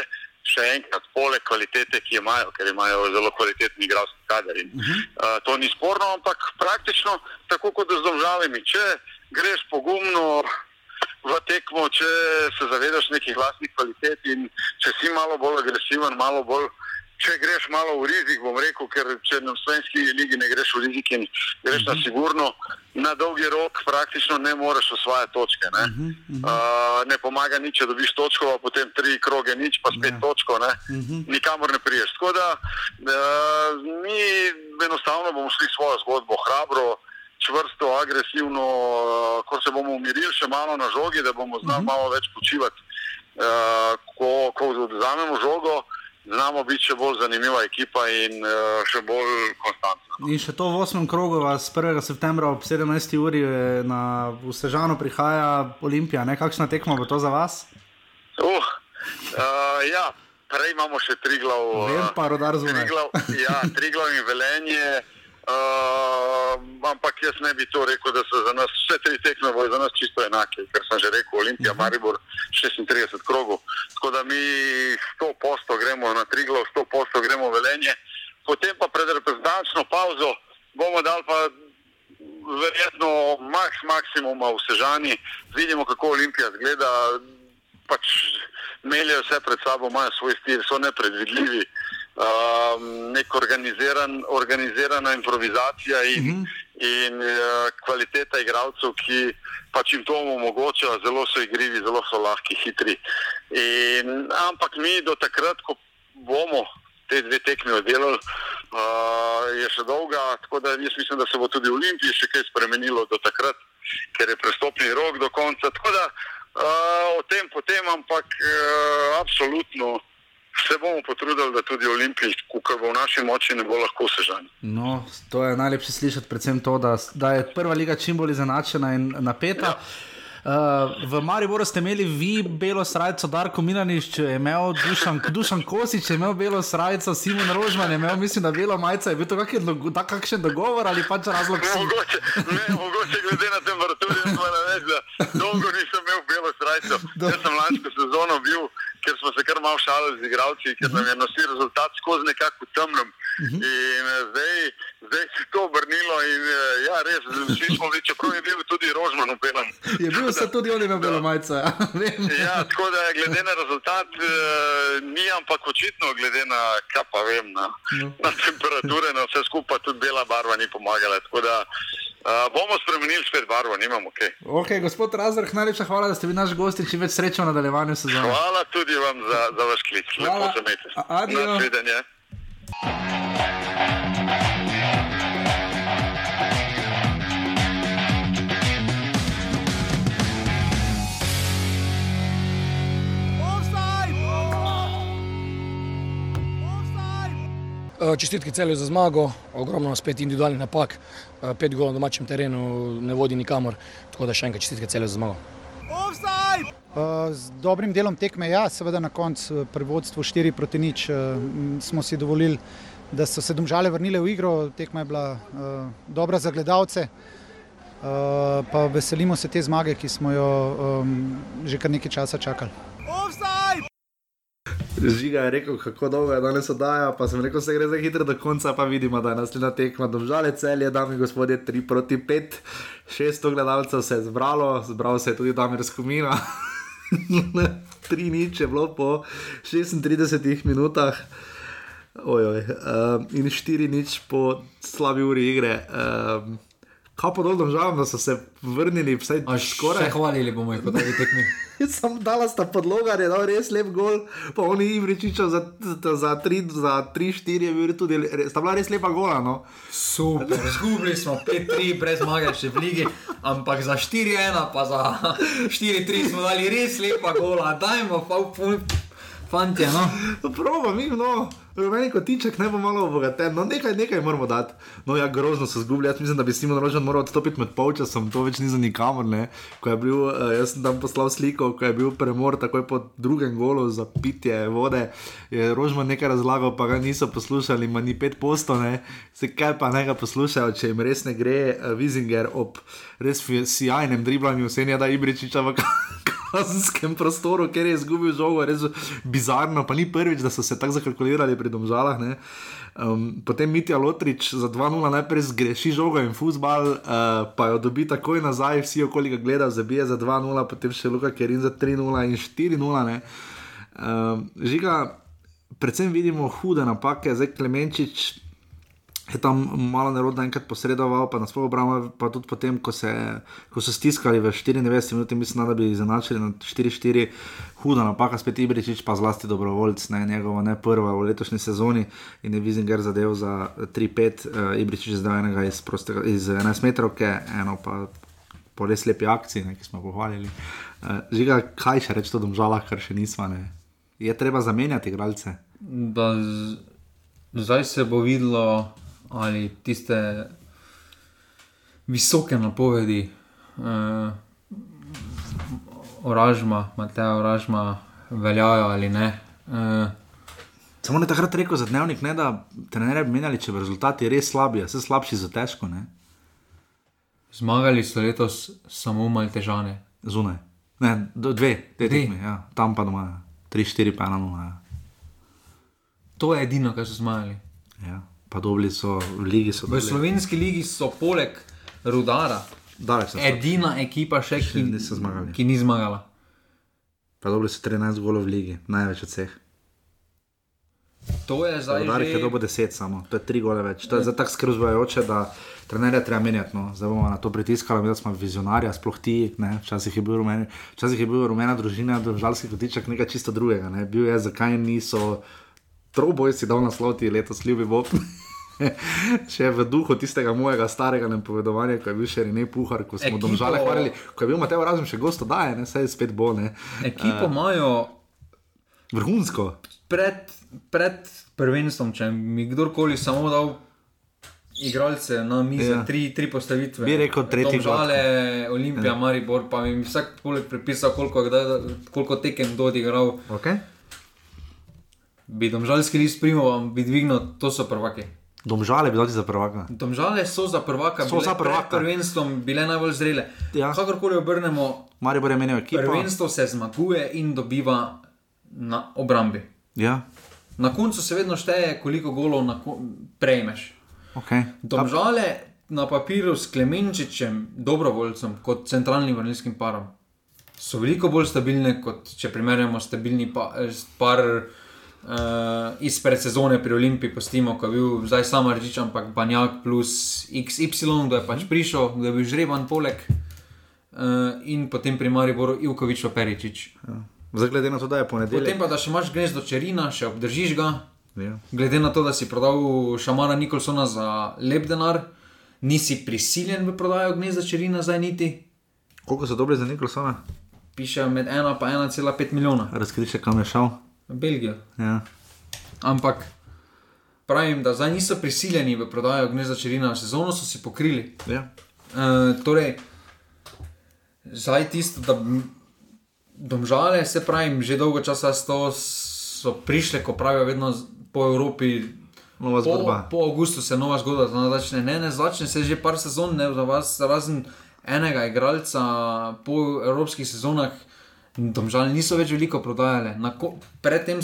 Še enkrat, poleg kvalitete, ki jo imajo, ker imajo zelo kvalitetni igralski kader. In, uh -huh. uh, to ni sporno, ampak praktično, tako kot z državami, če greš pogumno v tekmo, če se zavedaš nekih vlastnih kvalitet in če si malo bolj agresiven, malo bolj uh, če greš malo v rizik, bom rekel, ker če na slovenski ligi ne greš v rizik in greš na sigurno, na dolgi rok praktično ne moreš osvajati točke. Ne, uh -huh, uh -huh. Uh, ne pomaga nič, če dobiš točko, a potem tri kroge nič, pa spet ja. točko, ne, uh -huh. nikamor ne priješ. Tako da uh, mi enostavno bomo šli svojo zgodbo hrabro. Čvrsto, agresivno, uh, ko se bomo umirili, še malo na žogi, da bomo znali uh -huh. malo več počivati, uh, ko, ko vzamemo žogo. Uh, znamo biti še bolj zanimiva ekipa in uh, še bolj konstantna. In še to v 8. krogu, s 1. septembra ob 17. uri na Vsežano prihaja Olimpija. Ne? Kakšna tekma bo to za vas? Uh, uh, ja, prej imamo še tri glav. Vem pa, rodar zunaj. Ja, tri glav in velenje. Uh, ampak jaz ne bi to rekel, da so za nas vse tri tekme za nas čisto enake, ker sem že rekel, Olimpija, uh -huh. Maribor, 36 krogov. Tako da mi 100 posto gremo na tri glav, 100 posto gremo v velenje, potem pa pred reprezentančno pauzo bomo dali pa verjetno maks maksimuma v Sežani, vidimo kako Olimpija zgleda, pač meljajo vse pred sabo, imajo svoj stil, so nepredvidljivi um, nek organiziran, organizirana improvizacija in, uh -huh. in uh, kvaliteta igralcev, ki pač jim to omogoča, zelo so igrivi, zelo so lahki, hitri. In, ampak mi do takrat, ko bomo te dve tekmi oddelali, uh, je še dolga, tako da jaz mislim, da se bo tudi v Olimpiji še kaj spremenilo do takrat, ker je prestopni rok do konca. Tako da uh, o tem potem, ampak uh, absolutno se bomo potrudili, da tudi Olimpiji, kar bo v naši moči, ne bo lahko sežan. No, to je najlepše slišati, predvsem to, da, da je prva liga čim bolj izenačena in napeta. Ja. Uh, v Mariboru ste imeli vi belo srajco, Darko Minaniš, je imel Dušan, Dušan Kosič, je imel belo srajco, Simon Rožman je imel, mislim, da belo majico. Je bil to kakšen, dogo- kakšen dogovor ali pač razlog? Mogoče, ne, mogoče glede na temperaturo, moram reči, da dolgo nisem imel belo srajco. Jaz sem lansko sezono bil, ker smo se kar malo šalili z igralci, ker nam je nosil rezultat skozi nekako v temnem. In eh, zdaj, zdaj se je to obrnilo in eh, ja, res, vsi smo bili, čeprav je bil tudi Rožman v belem. Je bil se tudi on imel belo majico, ja. Tako da glede na rezultat eh, ni, ampak očitno glede na, kaj pa vem, na, na temperature, na vse skupaj, tudi bela barva ni pomagala. Tako da eh, bomo spremenili spet barvo, nimamo kaj. Ok, gospod Razrh, najlepša hvala, da ste bili naš gost in čim več sreče v nadaljevanju sezone. Hvala tudi vam za, za vaš klic. Lepo Hvala. se imejte. A- adio. Nasvidenje. Čestitke celju za zmago, ogromno spet individualnih napak, eh, pet golov na domačem terenu ne vodi nikamor, tako da še enkrat čestitke celju za zmago. Uh, Z dobrim delom tekme, ja, seveda na koncu pri vodstvu 4 proti nič uh, m, smo si dovolili, da so se domžale vrnile v igro. Tekma je bila dobra za gledalce, uh, pa veselimo se te zmage, ki smo jo um, že kar nekaj časa čakali. Žiga je rekel, kako dolgo je danes oddaja, pa sem rekel, se gre za hitro do konca, pa vidimo, da je naslednja tekma domžale celje, dame in gospodje, 3 proti 5, 600 gledalcev se je zbralo, zbral se je tudi Damir Skomina. 3 nič je bilo po 36 minutah. Ojoj, um, in 4 nič po slabi uri igre. Um, kaj pa dol domžalam, da so se vrnili, vsaj skoraj. Še hvalili bomo jih po tej tekmi. Sam dala sta podloga, je dal res lep gol, pa oni Ivričiča za 3-4 je bil tudi, sta bila res lepa gola. No. Super, izgubili smo 5-3 brez zmage še v ligi, ampak za 4-1 pa za 4-3 smo dali res lepa gola, dajmo pa v fantje, no. Proba, mi, no, rumeni kotiček ne bo malo obogaten, no nekaj, nekaj moramo dati. No ja, grozno so zgubili, jaz mislim, da bi Simon Rožan moral odstopiti med polčasom, to več ni za nikamor, ne. Ko je bil, uh, jaz sem tam poslal sliko, ko je bil premor takoj po drugem golu za pitje vode, je Rožman nekaj razlagal, pa ga niso poslušali, ima ni pet postov, ne. Se kaj pa ne ga poslušajo, če jim res ne gre, Vizinger ob res sijajnem driblanju, vse je da Ibričiča v kazenskem prostoru, ker je izgubil žogo, res bizarno, pa ni prvič, da so se tako zakalkulirali pri domžalah. Ne. Um, potem Mitja Lotrič za 2-0 najprej zgreši žogo in futbal, uh, pa jo dobi takoj nazaj, vsi okoli ga gledajo, zabije za 2-0, potem še Luka Kerin za 3-0 in 4-0. ne. Um, žiga, predvsem vidimo hude napake, zdaj Klemenčič je tam malo nerodno enkrat posredoval, pa na svojo obrambo, pa tudi potem, ko, se, ko so stiskali v 94 minutah, mislim, da bi izenačili na 4-4, huda napaka, spet Ibričič, pa zlasti dobrovoljc, ne njegova ne prva v letošnji sezoni in je Vizinger zadev za 3-5, uh, Ibričič zdaj enega iz, prostega, iz 11 metrovke, eno pa po res lepi akciji, ne, ki smo pohvalili. Uh, žiga, kaj še reči o domžalah, kar še nismo, ne. Je treba zamenjati igralce. Zdaj se bo videlo, ali tiste visoke napovedi, uh, oražma, Mateja oražma, veljajo ali ne. Uh, Samo ne takrat rekel za dnevnik, ne, da te ne bi menjali, če bi rezultati res slabi, a se slabši za težko. Ne? zmagali so letos samo maltežane. Zunaj. Ne, dve, te Dve. tekme, ja. tam pa doma, tri, štiri, pa nula. Ja. To je edino, kar so zmagali. Ja. Pa dobili so v ligi. So V slovenski ligi so poleg Rudara Daleč so edina ekipa, še, ki, niso zmagali. ki ni zmagala. Pa dobili so 13 golov v ligi, največ od vseh. To je zdaj Udarek je že... dobo 10 samo, to je 3 gole več. To je zdaj tako skrzujoče, da trenerja treba menjati. No. Zdaj bomo na to pritiskali, mi da smo vizionarja, sploh ti. Ne. Včasih je bil rumeni, včasih je bil rumena družina, državljanski kotiček, nekaj čisto drugega. Ne. Bil je, zakaj niso troboj si dal naslov ti letos, ljubi Bob. Še v duhu tistega mojega starega napovedovanja, ko je bil še Rene Puhar, ko smo Ekipo- domžale hvalili, ko je bil Mateo Razum še gosto daje, ne, saj spet bo. Ne. Ekipo Eh, imajo vrhunsko. pred, pred prvenstvom, če mi kdorkoli samo dal igralce na mizi, Ja. tri, tri postavitve. Bi rekel tretji Žale, Olimpija, Ja. Maribor, pa mi vsak poleg pripisal, koliko, je kdaj, koliko tekem do odigral. Okay. Bi domžalski list primoval, bi dvignil, to so prvaki. Domžale bi dali za prvaka. Domžale so za prvaka, So za prvaka. prvenstvom bile najbolj zrele. Ja. Kakorkoli obrnemo, Maribor je menil ekipo. prvenstvo se zmaguje in dobiva na obrambi. Ja, Na koncu se vedno šteje, koliko golov ko- prejmeš. okay. Domžale na papirju s Klemenčičem, dobrovoljcem, kot centralnim vrnilskim parom, so veliko bolj stabilne, kot če primerjamo stabilni pa, eh, par uh, iz predsezone pri Olimpiji, postimo, ko je bil zdaj samo Ržič, ampak Banjak plus XY, kdo je pač prišel, kdo je bil žreban poleg. Uh, in potem pri Mariboru Ivkovič pa Peričič. Ja. Zdaj, glede na to, da je ponedeljek. Potem pa, da še imaš gnezdo Čerina, še obdržiš ga. Ja. Glede na to, da si prodal Šamara Nikolsona za lep denar, nisi prisiljen v prodajo gnezda Čerina zdaj niti. Koliko so dobri za Nikolsona? Piše med 1 in 1,5 milijona. Razkriče, kam je šel. Belgijo. Ja. Ampak pravim, da zdaj niso prisiljeni v prodajo gnezda Čerina, sezono so si pokrili. Ja. Uh, torej, zdaj tisto, da domžale, se pravim, že dolgo časa sto so prišle, ko pravijo, vedno po Evropi. Nova zgodba. Po, po avgustu se nova zgodba začne. Ne, ne začne se že par sezon, ne za vas, razen enega igralca po evropskih sezonah. Domžal niso več veliko prodajale. Predtem,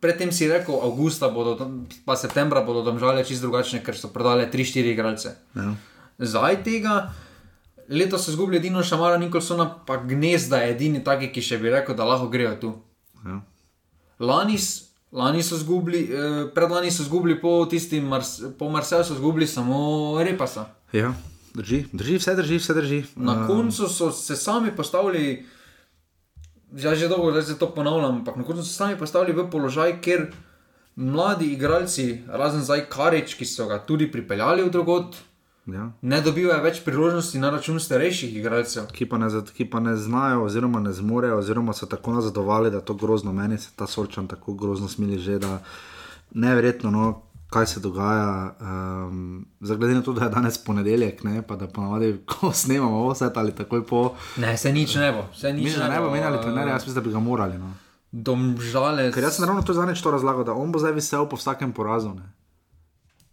predtem si rekel, avgusta bodo, pa septembra bodo domžale čist drugačne, ker so prodale 3-4 igralce. Ja. Zdaj tega, letos so izgubili edino Šamara Nikolsona, pa gnezda je edini taki, ki še bi rekel, da lahko grejo tu. Ja. Lani, lani so izgubili, eh, predlani so izgubili po tistim, Mars, po Marseju so izgubili samo Repasa. ja, drži, drži, vse drži, vse drži. Na Um, koncu so se sami postavili, zdaj že dolgo, zdaj se to ponavljam, ampak na koncu so sami postavili v položaj, kjer mladi igralci, razen zdaj Karič, ki so ga tudi pripeljali v drugot, Ja. ne dobivajo več priložnosti na račun starejših igralcev. Ki pa, ne, ki pa ne znajo, oziroma ne zmorejo, oziroma so tako nazadovali, da je to grozno. Meni se ta sorčan tako grozno smili, že da neverjetno, no, kaj se dogaja. Um, Zaglede na to, da je danes ponedeljek, ne, pa da ponavadi, ko snemamo vse ali takoj po. Ne, se nič ne bo. Se nič Mislim, da ne bo menjali trenerja, jaz mislim, da bi ga morali. No. Domžale. Ker jaz sem ravno to zadnjič to razlagal, da on bo zdaj visel po vsakem porazu. Ne.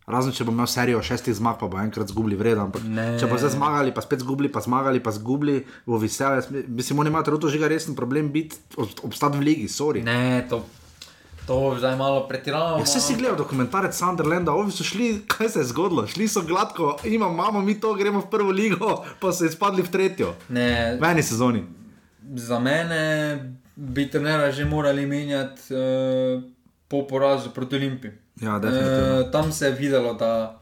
Razen če bo imel serijo šestih zmag, pa bo enkrat zgubili vredno. Ampak Ne. če bo zdaj zmagali, pa spet zgubili, pa zmagali, pa zgubili, bo mi- Mislim, oni imajo trenutno že resen problem biti, ob- obstati v ligi, sorry. Ne, to, to zdaj malo pretiravamo. Ja, vse si gledal dokumentarec Sunderlanda, ovi so šli, kaj se je zgodilo, šli so gladko, imamo, mi to, gremo v prvo ligo, pa so izpadli v tretjo. Ne, V eni sezoni. za mene bi trenera že morali menjati uh, po porazu proti Olimpiji. Ja. Uh, tam se je videlo, da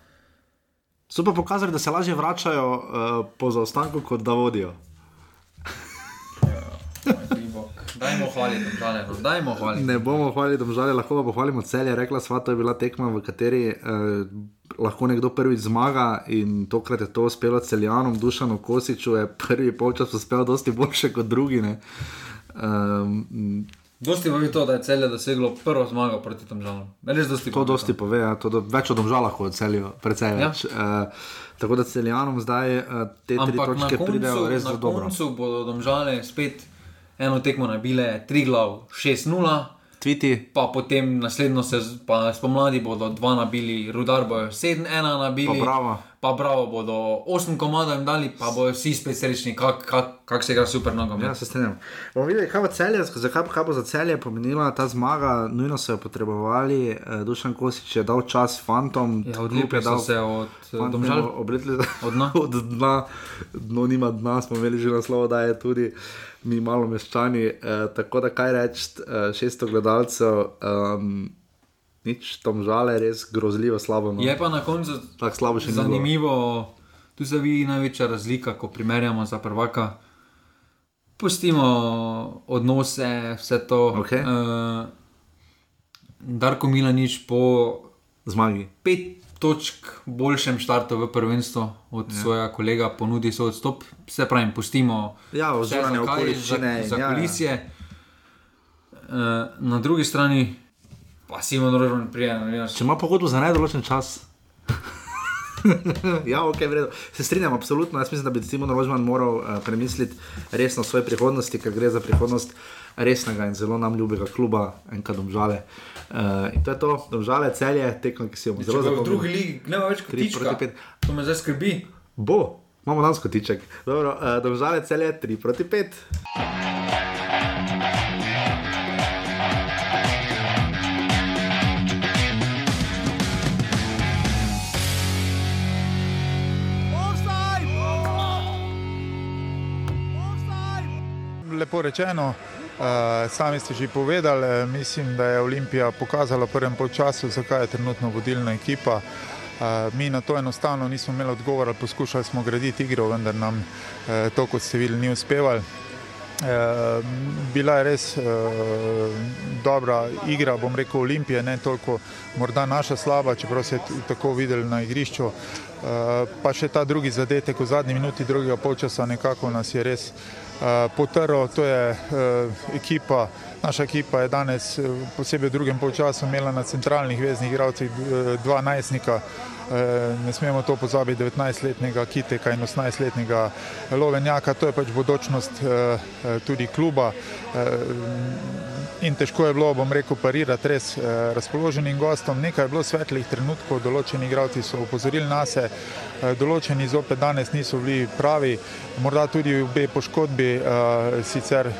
So pa pokazali, da se lažje vračajo uh, po zaostanku, kot da vodijo. dajmo hvaliti, domžale, no, dajmo hvaliti. Ne bomo hvalili domžale, lahko pa pohvalimo celje. Rekla sva, to je bila tekma, v kateri eh, lahko nekdo prvič zmaga in tokrat je to uspelo celjanom, Dušanu Kosiču je prvi polčas uspel dosti boljše kot drugi. ne. Um, Dosti pa je to, da je celje doseglo prvo zmago proti domžalom. Res dosti to dosti pove, ja, to do, več od domžala kot celjo, precej Ja. več. Uh, tako da celjanom zdaj uh, te tri Ampak na točke pridejo koncu, res na zelo dobro. koncu bodo domžale spet eno tekmo nabile 3 glav 6-0. Tviti. Pa potem naslednjo sezon, pa spomladi bodo dva nabili, rudar bojo 7-1 nabili. Pa Bravo. Pa bravo bodo 8 komadov jim dali, pa bojo vsi spet srečni, kako kak, kak se igra super nogomet. Ja, se strinjam. Bomo videli, kaj bo, celje, zakaj, kaj bo za celje pomenila ta zmaga. Nujno so jo potrebovali. Eh, Dušan Kosič je dal čas fantom. Ja, je dal- se od, eh, Domžal. Obletli Od dna. od dna. Dno nima dna, smo imeli že naslov, da je tudi mi malo meščani. Eh, tako da kaj reči, eh, 600 gledalcev. Um, Nič tam žale, res grozljivo slabo. No. Je pa na koncu Tako slabo še bilo. zanimivo, tu se vidi največja razlika, ko primerjamo za prvaka. Pustimo odnose, vse to. Okay. Uh, Darko Milanič po zmagi. Pet točk boljšem štartu v prvenstvu od Ja. ja. svojega kolega ponudi svoj odstop. Se pravi, pustimo Ja, zakaj, okoliščine za, za ja, ja. kulisje. Uh, na drugi strani pa Simon Rožman prije. Če ima pogodbo za nedoločen čas. ja, ok, vredo. Se strinjam, absolutno. Jaz mislim, da bi Simon Rožman moral uh, premisliti resno o svoji prihodnosti, ker gre za prihodnost resnega in zelo nam ljubega kluba, enka domžale. Uh, in to je to, domžale, celje, tekmo, ki si jo bomo zelo Zelo v zapomnili. drugi ligi, ne več kot Tri tička. proti pet. To me zdaj skrbi. Bo, imamo danes kotiček. Dobro, uh, domžale, celje, 3 proti 5. Lepo rečeno, eh, sami ste že povedali, eh, mislim, da je Olimpija pokazala v prvem polčasu, zakaj je trenutno vodilna ekipa. Eh, Mi na to enostavno nismo imeli odgovora, poskušali smo graditi igro, vendar nam eh, to, kot ste videli, ni uspevalo. Eh, Bila je res eh, dobra igra, bom rekel, Olimpije, ne toliko morda naša slaba, čeprav se je tako videli na igrišču. Eh, Pa še ta drugi zadetek v zadnji minuti drugega polčasa nekako nas je res potrl. To je ekipa, naša ekipa je danes, posebej v drugem polčasu, imela na centralnih veznih igralcih dva najstnika. Eh, Ne smemo to pozabiti, 19-letnega Kiteka in 18-letnega Lovenjaka, to je pač bodočnost eh, eh, tudi kluba. In težko je bilo, bom rekel, parirati res razpoloženim gostom. Nekaj je bilo svetlih trenutkov, določeni igralci so upozorili na se, določeni zopet danes niso bili pravi, morda tudi obe poškodbi eh, sicer eh,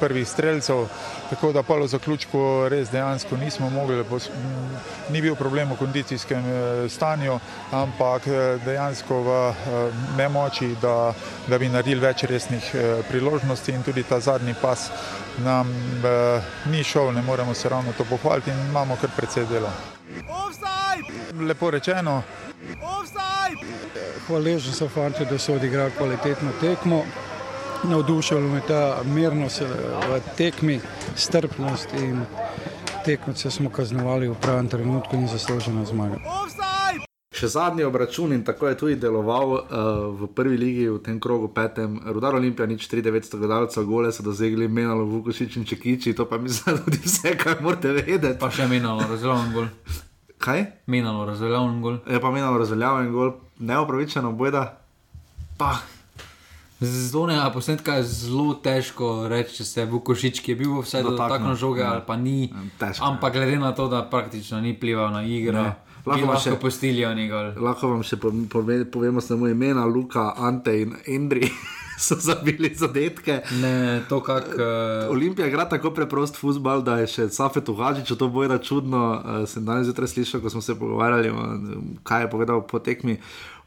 prvih streljcev, tako da pa v zaključku res dejansko nismo mogli, pos- m, ni bil problem v kondicijskem eh, stanju, ampak eh, dejansko v eh, nemoči, da, da bi naredili več resnih eh, priložnosti. In tudi ta zadnji pas nam eh, ni šel, ne moremo se ravno to pohvaliti in imamo kar precej dela. Lepo rečeno, Hvaležen sem fanti, da so odigrali kvalitetno tekmo. Navdušila me ta mirnost eh, v tekmi, strpnost in tekmice smo kaznovali v pravem trenutku in zaslužena zmaga. Še zadnji obračun in tako je tudi deloval uh, v prvi ligi v tem krogu petem. Rudar Olimpija, nič 3900 gledalcev, gole so dosegli Menalo, Vukošič in Čekiči, to pa mislim, da tudi vse, kar morate vedeti. Pa še menalo, razveljavljen gol. Kaj? Menalo, razveljavljen gol. Je pa menalo razveljavljen gol, neopravičeno bojda. Pa. Z zonega posnetka je zelo težko reči, če se je Vukošič, ki je bil vse Dotaknil, dotaknil žoge ja. ali pa ni. Težko, Ampak glede na to, da praktično ni plival na igro, Ne. lahko, vam lahko postili oni gol. Lahko vam še po- pove- povemo samo imena, Luka, Ante in Endri so zabili zadetke. Ne, to kak. Uh... Olimpija igra tako preprost futbal, da je še Safet Uhažič, to boje da čudno. Uh, sem danes zjutraj slišal, ko smo se pogovarjali, kaj je povedal po tekmi.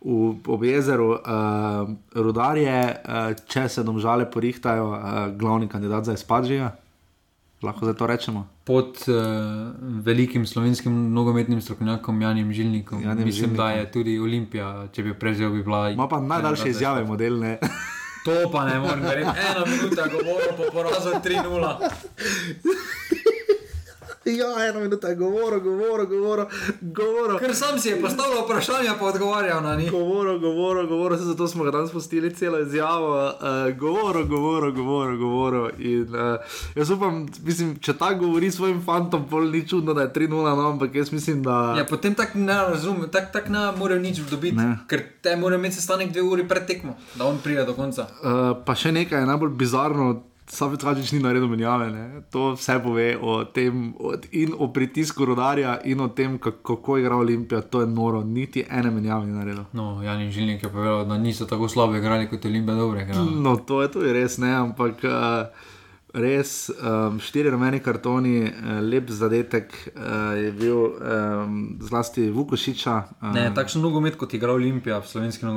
V, ob jezeru uh, rudarje, uh, če se domžale porihtajo, uh, glavni kandidat za izpadžija. Lahko zdaj to rečemo. Pod uh, velikim slovenskim nogometnim strokovnjakom Janim Žilnikom. Janijem Mislim, da Žilnikom. je tudi Olimpija, če bi jo prevzel, bi bila. Ima pa najdaljše izjave, model. To pa ne morem verjeti. Ena minuta govoril po porazu 3-0. Ja, ena minuta je govoril, govoril, govoril. govoril. Ker sam si je postavil vprašanje, pa odgovarjal na njih. Govoril, govoril, govoril, saj zato smo ga danes pustili celo izjavo. Uh, govoril, govoril, govoril, govoril. In, uh, jaz upam, mislim, če ta govori svojim fantom, pol ni čudno, da je 3-0, no, ampak jaz mislim, da. Ja, potem tako ne razumem, tako tak ne morejo nič dobiti, Ne. ker te morajo imeti sestanek dve uri pred tekmo, da on pride do konca. Uh, pa še nekaj je najbolj bizarno. Savet Kačič ni naredil menjave. Ne? To vse pove o tem, o, in o pritisku rodarja, in o tem, kako, kako igra Olimpija. To je noro, niti ene menjave ni naredil. No, Janin Žilnik je povedal, da niso tako slabo igrali kot Olimpija dobro igrala. No, to je tudi res, ne, ampak uh, res um, štiri rumeni kartoni, uh, lep zadetek uh, je bil um, zlasti Vukošiča. Um, Ne, takšen nogomet kot igra Olimpija v slovenski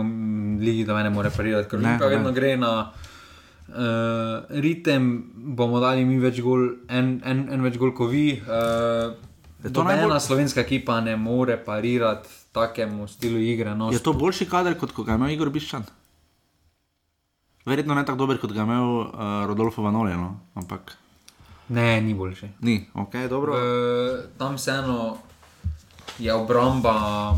ligi, da me ne more parirati, ker Olimpija ne. vedno gre na uh, ritem, bomo dali mi več gol, en, en, en več gol kot vi. Uh, Je to najbolj- slovenska ekipa ne more parirati takemu stilu igre. No, Je to boljši kader, kot ko ga imel Igor Biščan? Verjetno ne tako dober, kot ga je imel uh, Rodolfo Vanoli, no? ampak Ne, ni boljši. ni, ok, dobro. Uh, tam vseeno je obramba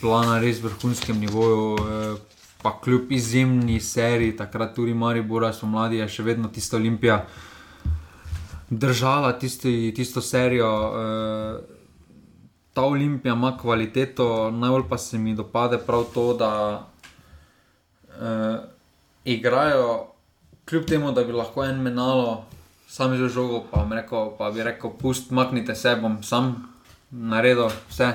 bila na res vrhunskem nivoju, uh, pa kljub izjemni seriji, takrat tudi Maribora, so mladi, je še vedno tista Olimpija držala tisti, tisto serijo. Uh, ta olimpija ima kvaliteto, najbolj pa se mi dopade prav to, da uh, igrajo, kljub temu, da bi lahko en menalo, sam že žogo, pa, rekel, pa bi rekel, pust, maknite se, bom sam naredil vse.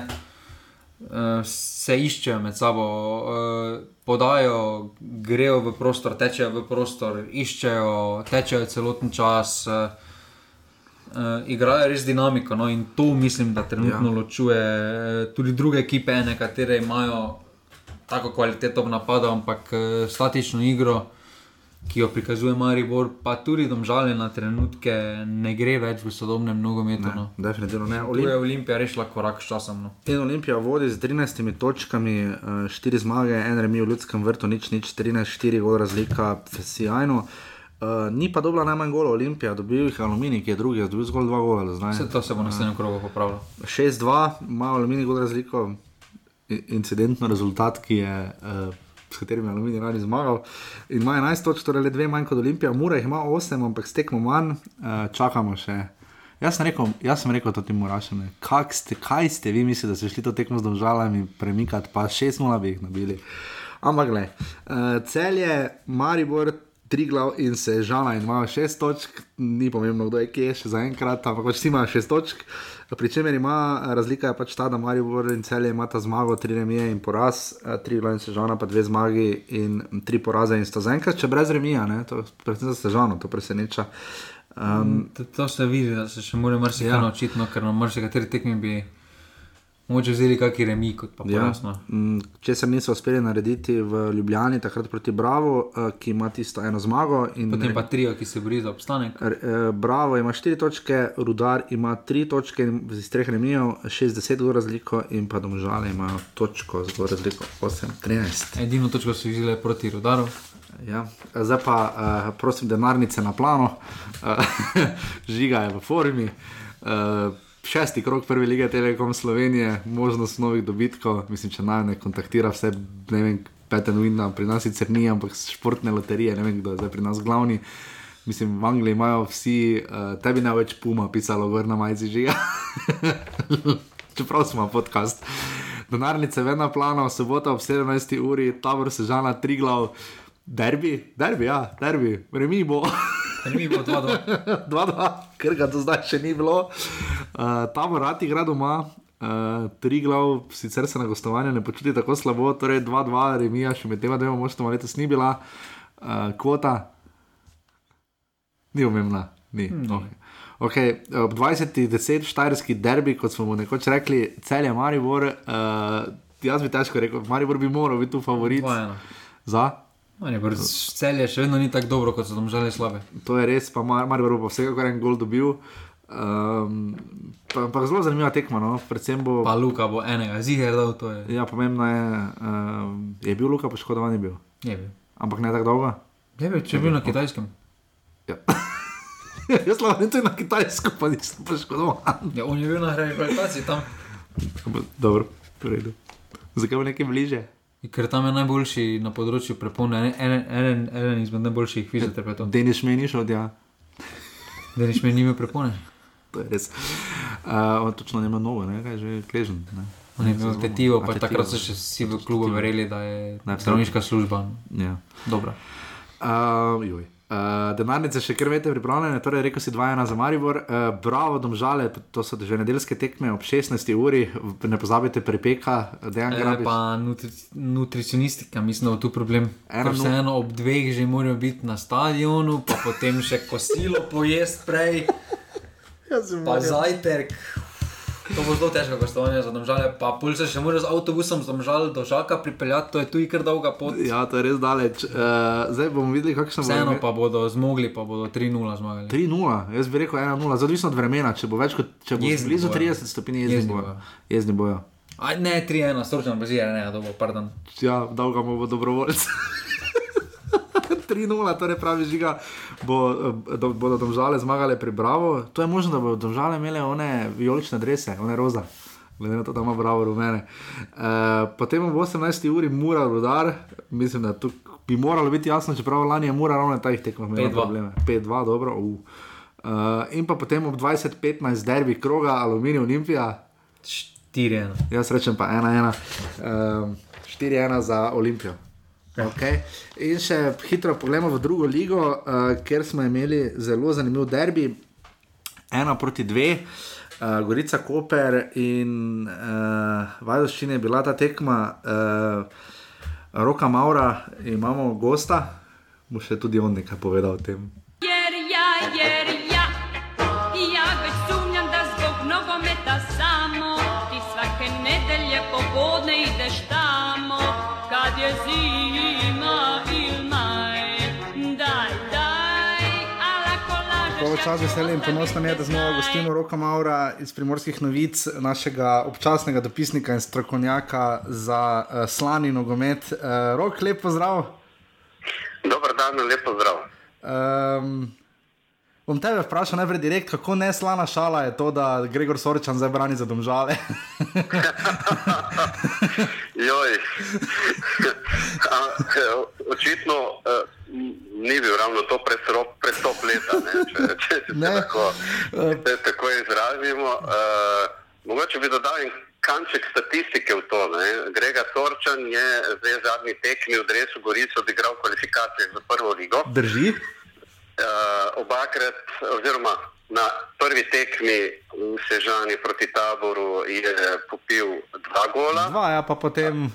Uh, se iščejo med sabo, uh, podajo, grejo v prostor, tečejo v prostor, iščejo, tečejo celoten čas. Uh, Uh, igrajo res dinamiko no, in to mislim, da trenutno ja. ločuje uh, tudi druge ekipe, nekatere imajo tako kvaliteto v napadu, ampak uh, statično igro, ki jo prikazuje Maribor, pa tudi domžalje na trenutke, ne gre več v sodobnem nogometu. No. Definitivno ne. Tu je Olimpija rešila korak s časom. No. In Olimpija vodi z 13 točkami, 4 zmage, en remi v ljudskem vrtu, nič, nič, 13, 4 gol razlika, Sijajno. Uh, ni pa dobila najmanj gola Olimpija, dobil jih Aluminij, ki je drugi, dobil zgolj dva gola. Vse to se bo na naslednjem krogu popravilo. 6-2, ima Aluminij gol razliko, incidentno rezultat, ki je. Uh, S katerimi je Aluminij radi zmagal. Ima 11 točk, torej le dve manj kot Olimpija, Mura jih ima 8, ampak stekmo manj, uh, čakamo še. Jaz sem rekel, jaz sem rekel to ti morašem, kaj ste vi mislili, da ste šli to tekmo z domžalami premikati, pa 6-0 bi jih nabili. Ampak gledaj, uh, cel je Maribor tri glav in se žala in imajo šest točk, ni pomembno, kdo je kje še za enkrat, ampak pač vsi imajo šest točk. Pričemer ima razlika, je pač ta, da Marijo in celje imata zmago, tri remije in poraz, tri glav in se žala, pa dve zmagi in tri poraze in sta zaenkrat, če brez remija, ne? to predvsem za sežano, to preseneča. Um, to, to se vidi, da se še mora marsikaj ja. naučiti, no, ker na marsikateri tekmi bi. Moče vzeli kakšen remi, kot pa ja. jasno. Če se niso uspeli narediti v Ljubljani, takrat proti Bravo, uh, ki ima tisto eno zmago. Potem pa tri, ki se bori za obstanek. Uh, Bravo ima štiri točke, Rudar ima tri točke, iz treh remijev, 60 ur razliko in pa domžale imajo točko, zelo razliko 8-13. Edino točko so izgledali proti Rudaru. Ja. Zdaj pa uh, prosim, denarnice na plano, uh, žiga je v formi. Uh, šesti krok prve lige Telekom Slovenije, možnost novih dobitkov. Mislim, če naj ne kontaktira vse, ne vem, peten vina, pri nas sicer ni, ampak športne loterije, ne vem, kdo je zdaj pri nas glavni. Mislim, v Angliji imajo vsi, uh, tebi ne več puma, pisalo gor na majci žiga. Čeprav smo podcast. Donarnice vedno plano, sobota ob 17. uri, tabor se žala tri glav, derbi, derbi, ja, derbi, remi bo. Remi bo 2-2. 2-2, ker ga do zdaj še ni bilo. Uh, tam vrati igra doma, uh, tri glav, sicer se na gostovanju ne počuti tako slabo, torej 2-2, remija, še med tema dvema moštoma letos ni bila, uh, kvota ni umemna. Ni. Hmm. Okay. Okay, ob 20-10 štajerski derbi, kot smo mu nekoč rekli, cel je Maribor. Uh, jaz bi težko rekel, Maribor bi moral biti tu favorit. Za? Cel je še vedno ni tako dobro, kot so tam želeli slabe. To je res, pa Maribor bo vsekakor en gol dobil. Um, pa, pa zelo zanimiva tekma. No? Bo... Pa Luka bo enega, ziger dal to. Je. Ja, pomembno je, um, je bil Luka poškodovan, je bil. Je bil. Ampak ne tako dolgo. Je bil, če je bil na kitajskem. Ja. Jaz sem tudi na kitajskem, pa nisem poškodovan. Ja, on je bil na rehabilitaciji tam. Dobro, predu. Zakaj bo nekaj bliže? Ker tam je najboljši na področju prepone, en, en, en, en izmed najboljših fizioterapeutov. Deniš meniš od ja. Deniš meni nime prepone. To je res. Uh, točno nima novo, ne, kaj že kležen. Ne. On je bil tetivo, pa takrat so še vsi v klubu verjeli, da je zdravniška služba. Ja. Dobra. Uh, joj. Uh, denarnice še kar veste, pripravljene, torej rekel si 2-1 za Maribor, uh, bravo, domžale, to so že nedeljske tekme ob 16. uri, ne pozabite prepeka, dejan E, grabiš. pa nutri, nutricionistika, mislim, da je tu problem. Eno vseeno ob dveh že morajo biti na stadionu, pa potem še kosilo pojesti prej. Pa zajtrk. To bo zelo težko gostovanje za domžale, pa pol se še mora z avtobusom z domžal do žaka pripeljati, to je tu kar dolga pot. Ja, to je res daleč. Uh, zdaj bomo videli, kakšno bo. Vseeno pa bodo zmogli, pa bodo 3-0 zmagali. 3-0, jaz bi rekel 1-0, odvisno od vremena. Če bo več kot če bo Jezni blizu bojo. 30 stopinj, jezni Jezni bojo. bojo. Jezni bojo. Aj, ne, 3-1, stročno bazira, ne, dobro, pardon. Ja, dolga bo dobrovoljce. 3-0, torej pravi žiga, bo, eh, do, bodo domžale zmagale pri Bravo. To je možno, da bodo domžale imele one vijolične drese, one roza. Glede na to, da ima bravo rumene. Uh, potem ob 18. uri mora rodar, mislim, da tu bi moralo biti jasno, čeprav lani je mora ravno na teh tekmah imel 5:2. probleme. 5-2, dobro. Uh. Uh, in pa potem ob 20-15 derbi kroga, aluminij, olimpija. 4-1 4-1. Jaz rečem pa 1-1, um, 4-1 za Olimpijo. Okay. In še hitro pogledamo v drugo ligo, uh, kjer smo imeli zelo zanimiv derbi, ena proti dve, uh, Gorica Koper in uh, Vajdoščina je bila ta tekma, uh, Roka Maura, imamo gosta, bo še tudi on nekaj povedal o tem. Jer ja, jer čas veselje in ponosno mi je, da znova gostimo Roka Maura iz primorskih novic, našega občasnega dopisnika in strokovnjaka za uh, slani nogomet. Uh, Rok, lep pozdrav. Dober dan, lepo zdrav. Um, bom tebe vprašal najprej direkt, kako neslana šala je to, da Gregor Sorčan zdaj brani za domžale. Joj. A, Očitno eh, ni bil ravno to presrop, prestop leta, ne, če, če, se tako, če tako izrazimo. Uh, mogoče bi dodal en kanček statistike v to. Ne. Grega Sorčan je zdaj zadnji tekmi v Dresu Gorico odigral kvalifikacije za prvo ligo. Drži? Uh, obakrat, oziroma na prvi tekmi v Sežani proti taboru je popil dva gola. Dva, ja, pa potem.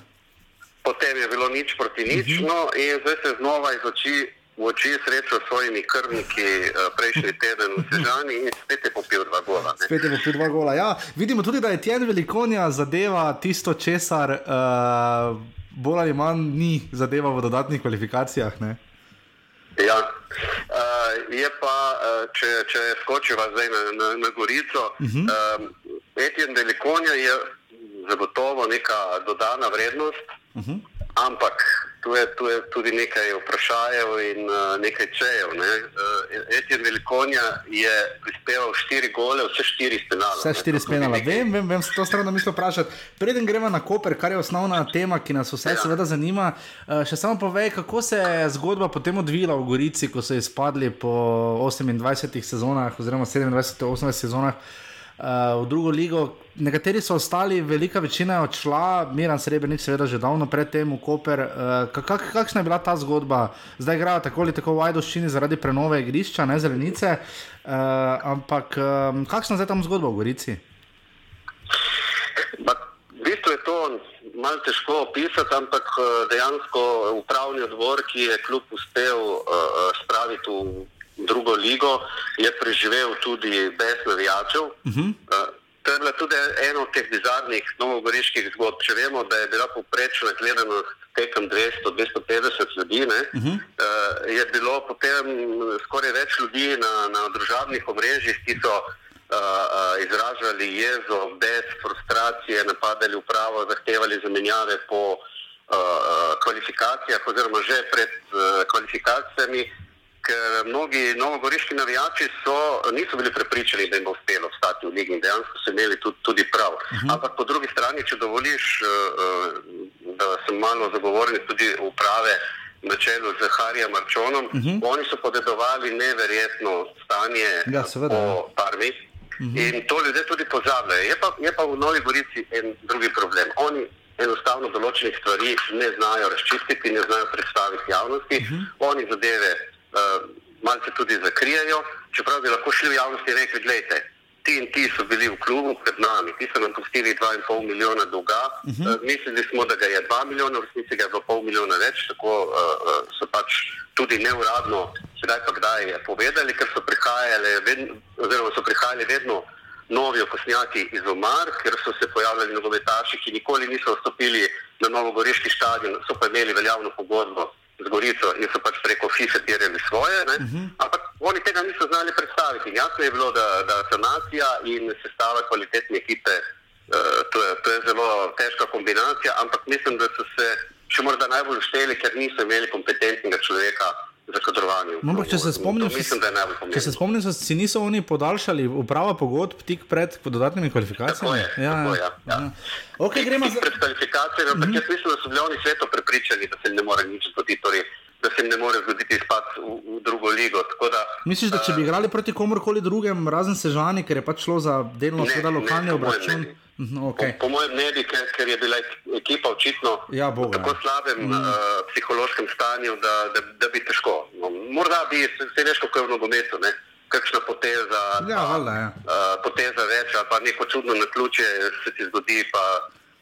Potem je bilo nič proti nič, uh -huh. no, in zdaj se znova iz oči v oči srečal s svojimi krvniki uh, prejšnji teden v Sežani in spet je popil dva gola. Ne. Spet je popil dva gola. Ja, vidimo tudi, da je Tjen Velikonja zadeva tisto, česar uh, bolj ali manj ni zadeva v dodatnih kvalifikacijah. Ne? Ja, uh, je pa, uh, če, če skočiva zdaj na, na, na Gorico, uh -huh. um, Etienne Velikonja je zagotovo neka dodana vrednost, Uh -huh. ampak tu je, tu je tudi nekaj vprašajev in uh, nekaj čejev. Ne? Uh, Etienne Velikonja je prispeval štiri gole, vse štiri s penalom. Vse štiri spenala. Vem, vem, vem, to stran mislim vprašati. Preden gremo na Koper, kar je osnovna tema, ki nas vse ja. seveda zanima, uh, še samo povej, kako se je zgodba potem odvila v Gorici, ko so izpadli po 28 sezonah, oziroma 27-28 sezonah. Uh, v drugo ligo, nekateri so ostali, velika večina je odšla, Miren Srebrenic, seveda, že davno predtem v Koper. Uh, kak, kakšna je bila ta zgodba? Zdaj igrajo tako ali tako v Vajdoščini zaradi prenove igrišča, ne zelenice. Uh, ampak um, kakšna je zdaj tam zgodba v Gorici? Ba, v bistvu je to malo težko opisati, ampak eh, dejansko upravni odbor, ki je kljub uspel uh, spraviti v drugo ligo, je preživel tudi brez navijačev. Uh -huh. Uh, To je bila tudi ena od teh bizarnih novogoriških zgodb. Če vemo, da je bila poprečna gledanost tekem 200-250 ljudi, ne, uh -huh. uh, je bilo potem skoraj več ljudi na, na družabnih omrežjih, ki so uh, uh, izražali jezo, bes, frustracije, napadali upravo, zahtevali zamenjave po uh, kvalifikacijah oziroma že pred uh, kvalifikacijami. Ker mnogi novogoriški navijači so, niso bili prepričani, da jim bo uspelo ostati v Ligi in dejansko so imeli tudi, tudi prav. Uh -huh. Ampak po drugi strani, če dovoliš, uh, da sem malo zagovornik tudi uprave na čelu z Harijem Marčonom, uh -huh. oni so podedovali neverjetno stanje Ja, seveda, ja. po Parmi. Uh -huh. In to ljudje tudi pozabljajo. Je pa, je pa v Novi Gorici en drugi problem. Oni enostavno določenih stvari ne znajo razčistiti, ne znajo predstaviti javnosti. Uh -huh. Oni zadeve malce tudi zakrijajo, čeprav bi lahko šli v javnosti in rekli, gledajte, ti in ti so bili v klubu pred nami, ti so nam pustili 2,5 milijona dolga, uh -huh. uh, mislili smo, da ga je 2 milijona, v resnici ga je bilo pol milijona več, tako uh, so pač tudi neuradno, sedaj pa kdaj je povedali, ker so prihajali vedno, oziroma so prihajali vedno novi okosnjaki iz Omar, ker so se pojavljali nogometaši, ki nikoli niso vstopili na Novogoriški stadion, so pa imeli veljavno pogodbo z Gorico in so pač preko FIFE terjali svoje, uh -huh. ampak oni tega niso znali predstaviti. In jasno je bilo, da, da sanacija in sestava kvalitetne ekipe, uh, to, je, to je zelo težka kombinacija, ampak mislim, da so se še morda najbolj šteli, ker niso imeli kompetentnega človeka za kadrovanje. No, ampak če se spomnim, To mislim, da je najbolj Če pomembno. se spomnim, so si niso oni podaljšali uprava pogodb tik pred dodatnimi kvalifikacijami. Tako je, tako, ja, ja. Okay, gremo za... Pred kvalifikacijami, ampak mm -hmm. jaz mislim, da so bili oni sveto prepričani, da se ne more nič zgoditi, torej, da se jim ne more zgoditi izpad v, v drugo ligo. Da, Misliš, da če bi igrali proti komorkoli drugem, razen Sežani, ker je pač šlo za delno Ne, seveda ne, lokalni obračun, ne bi. Mhm, okay. Po, po mojem ne bi, ker, ker je bila ekipa očitno Ja, v tako slabem Mm. uh, psihološkem stanju, da, da, da bi težko. No, morda bi se, se veš, kako je v nogometu, ne? kakšna poteza, Ja, valjda, ja. uh, poteza več, ali pa neko čudno naključje se ti zgodi, pa,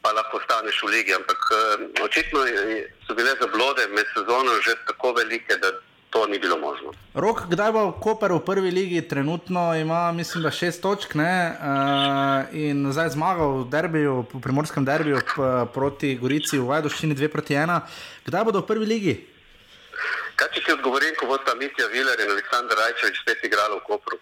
pa lahko ostaneš v ligi. Ampak uh, očitno so bile zablode med sezono že tako velike, da to ni bilo možno. Rok, kdaj bo Koper v prvi ligi, trenutno ima, mislim, da šest točk ne, uh, in zdaj zmagal v derbiju, v primorskem derbiju proti Gorici v Vajdoščini 2 proti 1. Kdaj bodo v prvi ligi? Kaj če ti odgovorim, ko bosta Mitja Viler in Aleksandar Rajčevič spet igrali v Kopru?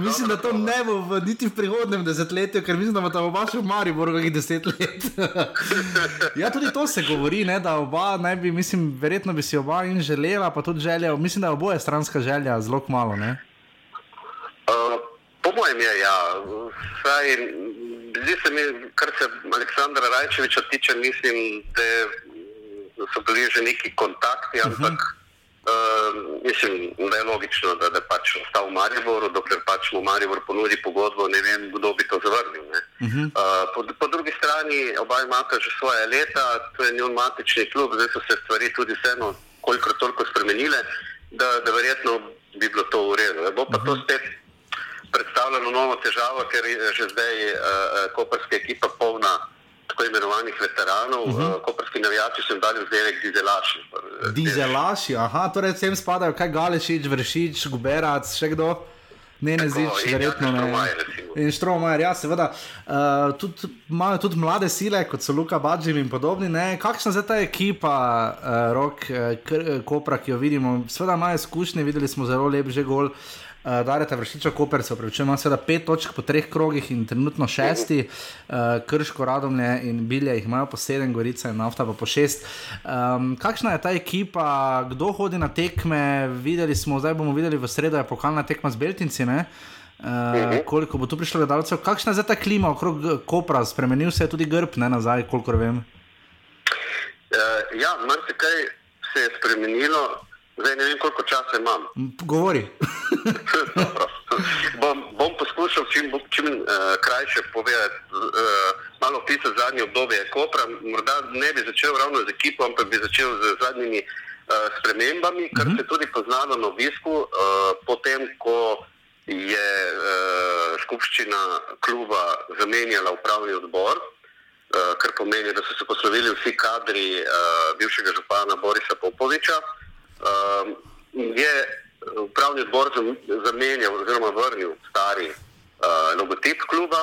mislim, da to ne bo v, niti v prihodnem desetletju, ker mislim, da bo ta oba še v Mariboru kakih deset let. ja, tudi to se govori, ne, da oba naj bi, mislim, verjetno bi si oba in želela, pa tudi želja, mislim, da je oboje stranska želja, zelo malo. Ne? Uh, po mojem je, ja. Saj, zdi se mi, kar se Aleksandra Rajčeviča tiče, mislim, da je, so bili že neki kontakti, ampak uh, mislim, da je logično, da, da pač ostal v Mariboru, dokler pač mu Maribor ponudi pogodbo, ne vem, kdo bi to zavrnil. Ne? Uh, po, po drugi strani, oba imata že svoje leta, to je njun matični klub, zdaj so se stvari tudi vseeno kolikor toliko spremenile, da, da verjetno bi bilo to v redu. Bo pa to spet predstavljalo novo težavo, ker je že zdaj uh, koperska ekipa polna tako imenovanih veteranov, uh Mhm. -huh. uh, koperski navijači so jim dali vzdevek dizelaši. Dizelaši, aha, torej sem spadajo, kaj Galešič, Vršič, Guberac, še kdo. Ne, ne zič, in verjetno ne. In Štromajer, ja, seveda. Uh, tudi, imajo tudi mlade sile, kot so Luka Badžim in podobni. Ne? Kakšna zdaj ta ekipa, uh, rok, uh, Kopra, ki jo vidimo, seveda imajo izkušnje, videli smo zelo lep že gol. Uh, Darete vršiča Koper, se pravi, ima seveda pet točk po treh krogih in trenutno šesti, uh, Krško, Radomlje in Bilje jih imajo po sedem, Gorica in Nafta pa po šest. Um, kakšna je ta ekipa, kdo hodi na tekme? Videli smo, zdaj bomo videli v sredo, je pokalna tekma z Beltinci. Ne? Uh, koliko bo tu prišlo gledalcev, kakšna je zdaj ta klima okrog eh, Kopra, spremenil se je tudi grb, ne nazaj, kolikor vem. Uh, ja, marsikaj se je spremenilo, zdaj ne vem, koliko časa imam. Govori. bom, bom poskušal čim, čim uh, krajše povedati, uh, malo opisati zadnje obdobje Kopra. Morda ne bi začel ravno z ekipo, ampak bi začel z zadnjimi uh, spremembami, kar se je tudi poznalo na obisku, uh, potem ko je uh, skupščina kluba zamenjala upravni odbor. Uh, kar pomeni, da so se poslovili vsi kadri uh, bivšega župana Borisa Popoviča. Uh, je upravni odbor zam- zamenjal oziroma vrnil stari uh, logotip kluba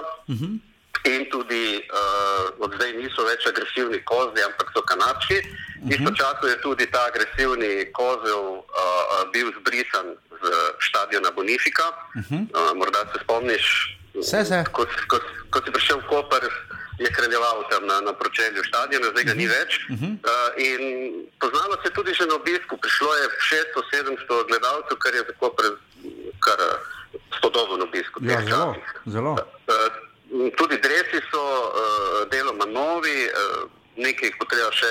in tudi uh, od zdaj niso več agresivni kozli, ampak so kanadski. Istočasno je tudi ta agresivni kozel uh, uh, bil zbrisan z stadiona Bonifika. Uh, morda se spomniš, Se, se. ko, ko, ko si prišel v Koper, je kraljeval tam na, na pročelju stadiona, zdaj ga ni več. Uh, in poznalo se tudi že na obisku, prišlo je 600-700 gledalcev, kar je kar eh, spodoben obisk. v Ja, zelo. zelo. Eh, Tudi dresi so uh, deloma novi, uh, nekaj jih bo treba še,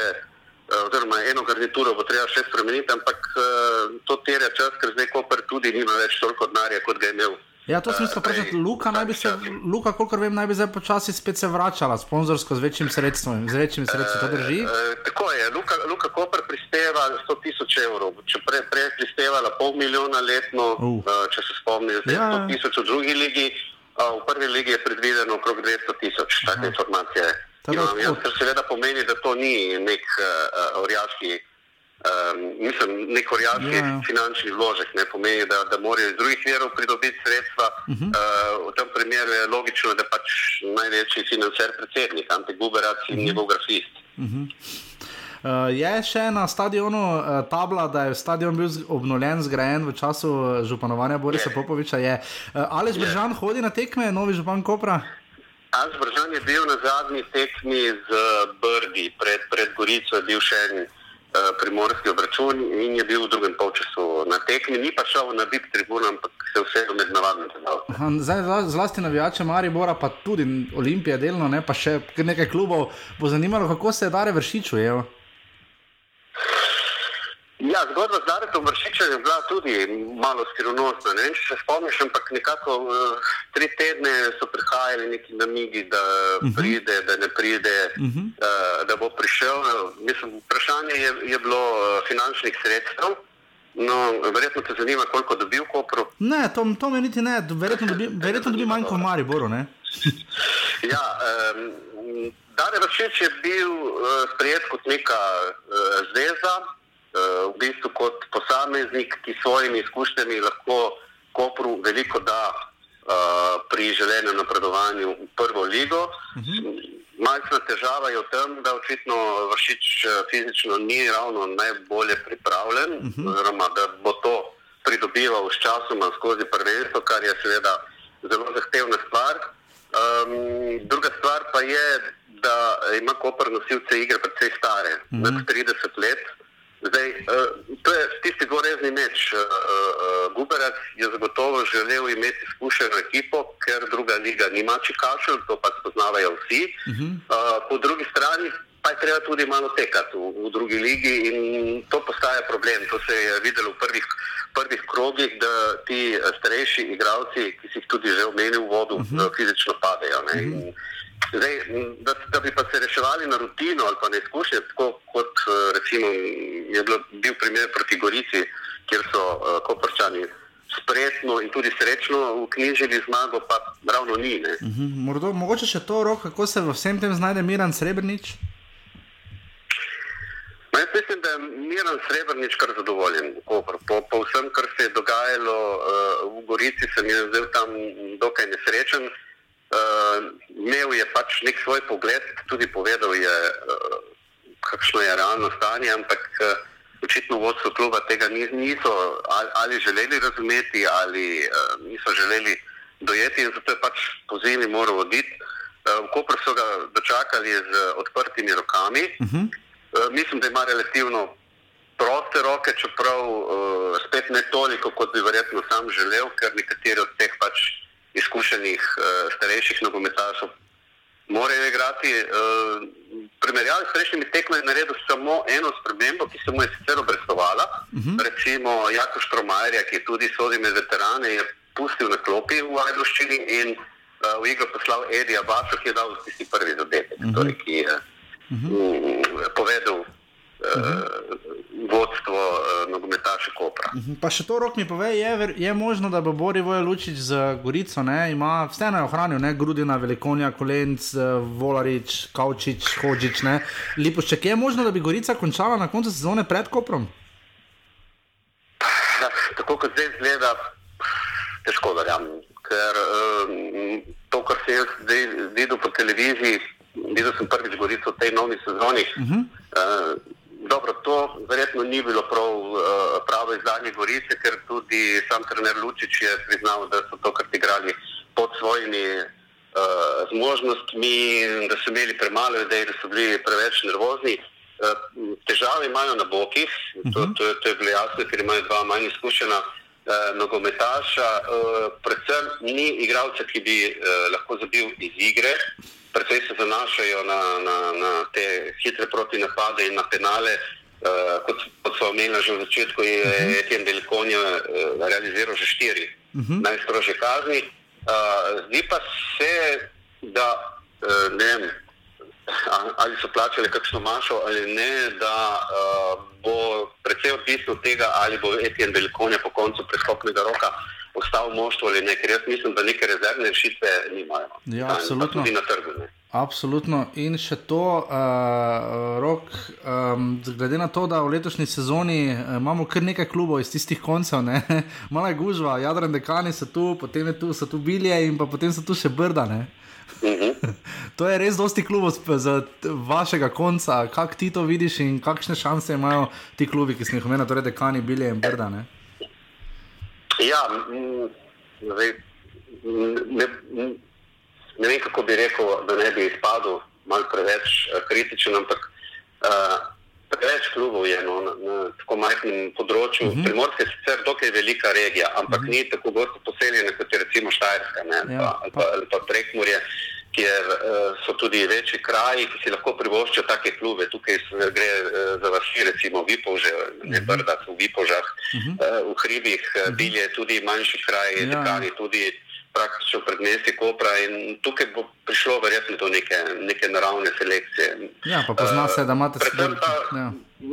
uh, oziroma eno garnituro bo treba še spremeniti, ampak uh, to terja čas, ker zdaj Koper tudi nima več toliko denarja, kot ga je imel. Ja, to sem mislil vprašati. Luka, naj bi se, Luka, kolikor vem, naj bi zdaj počasi spet se vračala, sponzorsko z večjim sredstvom, z večjimi sredstvi. To drži? E, tako je, Luka, Luka Koper prispeva 100 tisoč evrov, če prej pre je prispevala pol milijona letno, Uh. uh. če se spomniš, zdaj Ja, ja. 100 tisoč v drugi ligi, v prvi ligi je predvideno okrog 200 tisoč, take informacije. Tako da imam jaz, kar seveda pomeni, da to ni nek uh, orjaški, um, mislim, nek orjaški Ja, ja. finančni vložek, ne pomeni, da, da morajo iz drugih verov pridobiti sredstva. Uh. -huh. uh, v tem primeru je logično, da pač največji financer predsednik, Ante Guberac in Mhm. njegov grafist. Uh, je še na stadionu uh, tabla, da je stadion bil obnovljen, zgrajen v času eh, županovanja Borisa Popoviča. Je. Uh, Aleš Bržan hodi na tekme, novi župan Kopra. Alš Bržan je bil na zadnji tekmi z Brdi, pred, pred Gorico je bil še en uh, primorski obračun in je bil v drugem polčasu na tekmi. Ni pa šel na BIP tribuno, ampak se vseeno med navadnim zla- zlasti navijače Maribora, pa tudi Olimpije, delno, ne, pa še nekaj klubov, bo zanimalo, kako se je Dare vršiču. Je. Ja, zgodba z Daretom Vršičem je bila tudi malo skrivnostna. Ne vem, če se spomniš, ampak nekako uh, tri tedne so prihajali neki namigi, da uh -huh. pride, da ne pride, uh -huh. uh, da bo prišel. Mislim, vprašanje je, je bilo uh, finančnih sredstev. No, verjetno te zanima, koliko dobi v Kopru. Ne, to, to me niti ne, verjetno dobi, verjetno dobi manj kot v Mariboru. Ne? ja, um, Dare Vršič je bil uh, sprejet kot neka uh, zveza, v bistvu kot posameznik, ki s svojimi izkušnjami lahko Kopru veliko da uh, pri želenem napredovanju v prvo ligo. Uh -huh. Majhna težava je v tem, da očitno Vršič fizično ni ravno najbolje pripravljen, uh -huh. oziroma da bo to pridobival s časom skozi prvenstvo, kar je seveda zelo zahtevna stvar. Um, druga stvar pa je, da ima Koper nosilce igre precej stare, mm -hmm. 30 let. Zdaj, uh, to je tisti gorezni meč. Uh, uh, Guberac je zagotovo želel imeti izkušeno ekipo, ker druga liga nima čikašev, to pa spoznavajo vsi. Uh -huh. uh, po drugi strani pa je treba tudi malo tekati v, v drugi ligi in to postaja problem. To se je videlo v prvih, prvih krogih, da ti starejši igralci, ki si jih tudi že omenil v vodu, uh -huh. fizično padejo. Uh -huh. Zdaj, da, da bi pa se reševali na rutino ali pa na izkušnje, tako kot recimo, je bilo, bil primer proti Gorici, kjer so uh, koprčani spretno in tudi srečno uknjižili zmago, pa ravno ni. Uh -huh. Mordo, mogoče še to rok, kako se v vsem tem znajde Miran Srebrnič? No, jaz mislim, da je Miran Srebrnič kar zadovoljen. Po, po vsem, kar se je dogajalo uh, v Gorici, sem jaz zdaj tam dokaj nesrečen. Uh, imel je pač nek svoj pogled, tudi povedal je, uh, kakšno je realno stanje, ampak uh, očitno vodstvo kluba tega niso ali, ali želeli razumeti, ali uh, niso želeli dojeti in zato je pač po zimi moral oditi. Uh, v Kopru so ga dočakali z odprtimi rokami. Uh -huh. uh, mislim, da ima relativno proste roke, čeprav uh, spet ne toliko, kot bi verjetno sam želel, ker nekateri od teh pač izkušenih uh, starejših nogometašov morajo igrati. Uh, Primerjavi s prejšnjimi tekmami je naredil samo eno spremembo, ki se mu je sicer obrestovala. Uh -huh. Recimo Jako Štromajerja, ki tudi sodi med veterane, je pustil na klopi v Ajdoščini in uh, v igro poslal Edija Baso, ki je dal tisti prvi zadetek, uh -huh. torej, ki je uh -huh. povedal uh -huh. vodstvo uh, nogometaša Kopra. Uh -huh. Pa še to rok mi pove, je, je možno, da bo Bori Voje Lučič z Gorico, ne? ima vseeno ohranil, ne Grudina, Velikonja, Kolenc, Volarič, Kaučič, Hočič, Lipošček. Je možno, da bi Gorica končala na koncu sezone pred Koprom? Tako kot zdaj izgleda, težko verjamem. Ker um, to, kar sem jaz zdaj videl po televiziji, videl sem prvič Gorico v tej novi sezoni. Uh -huh. uh, dobro, to verjetno ni bilo prav, uh, pravo izdanje Gorice, ker tudi sam trener Lučič je priznal, da so to kar igrali pod svojimi uh, zmožnostmi, da so imeli premalo idej, da so bili preveč nervozni. Uh, težave imajo na bokih, uh -huh. to, to, to je bilo jasno, ker imajo dva manj izkušena uh, nogometaša. Uh, predvsem ni igralca, ki bi uh, lahko zabil iz igre. Predvsej se zanašajo na, na, na te hitre proti napade in na penale. Uh, kot, kot so omenili že v začetku, je -huh. Etienne Delikonja uh, realiziral že štiri uh -huh. najstrožje kazni. Uh, zdi pa se, da uh, ne vem, ali so plačali kakšno mašo ali ne, da uh, bo predvsej odvisno od tega, ali bo Etienne Delikonja po koncu preskopnega roka ostal moštvo ali ne, ker jaz mislim, da neke rezervne rešitve nimajo. Ja, absolutno. Tudi na trgu. Ne. Absolutno. In še to, uh, rok, um, glede na to, da v letošnji sezoni uh, imamo kar nekaj klubov iz tistih koncev, malo je gužva, jadran dekani so tu, potem tu, so tu bilje in potem so tu še brda. Uh -huh. to je res dosti klubov z vašega konca. Kako ti to vidiš in kakšne šanse imajo ti klubi, ki smo jih omenili, torej dekani, bilje in brda? Ne? Ja, zdaj, ne, ne vem, kako bi rekel, da ne bi izpadel malo preveč kritičen, ampak uh, preveč klubov je no, na, na tako majhnem področju. Uh -huh. Primorska je sicer dokaj velika regija, ampak uh -huh. ni tako gosto poseljena kot je recimo Štajerska ne, ja, pa, ali pa, pa Prekmurje, kjer uh, so tudi večji kraji, ki si lahko privoščijo take klube. Tukaj gre uh, za vasi, recimo Vipovže, ne Brda, v Vipožah, uh, v hribih, uh, Bilje, tudi manjši kraji, Ja. Dekani, tudi praktično predmesti Kopra in tukaj bo prišlo verjetno do neke, neke naravne selekcije. Ja, pa pozna Eh, se, da imate pa Ja.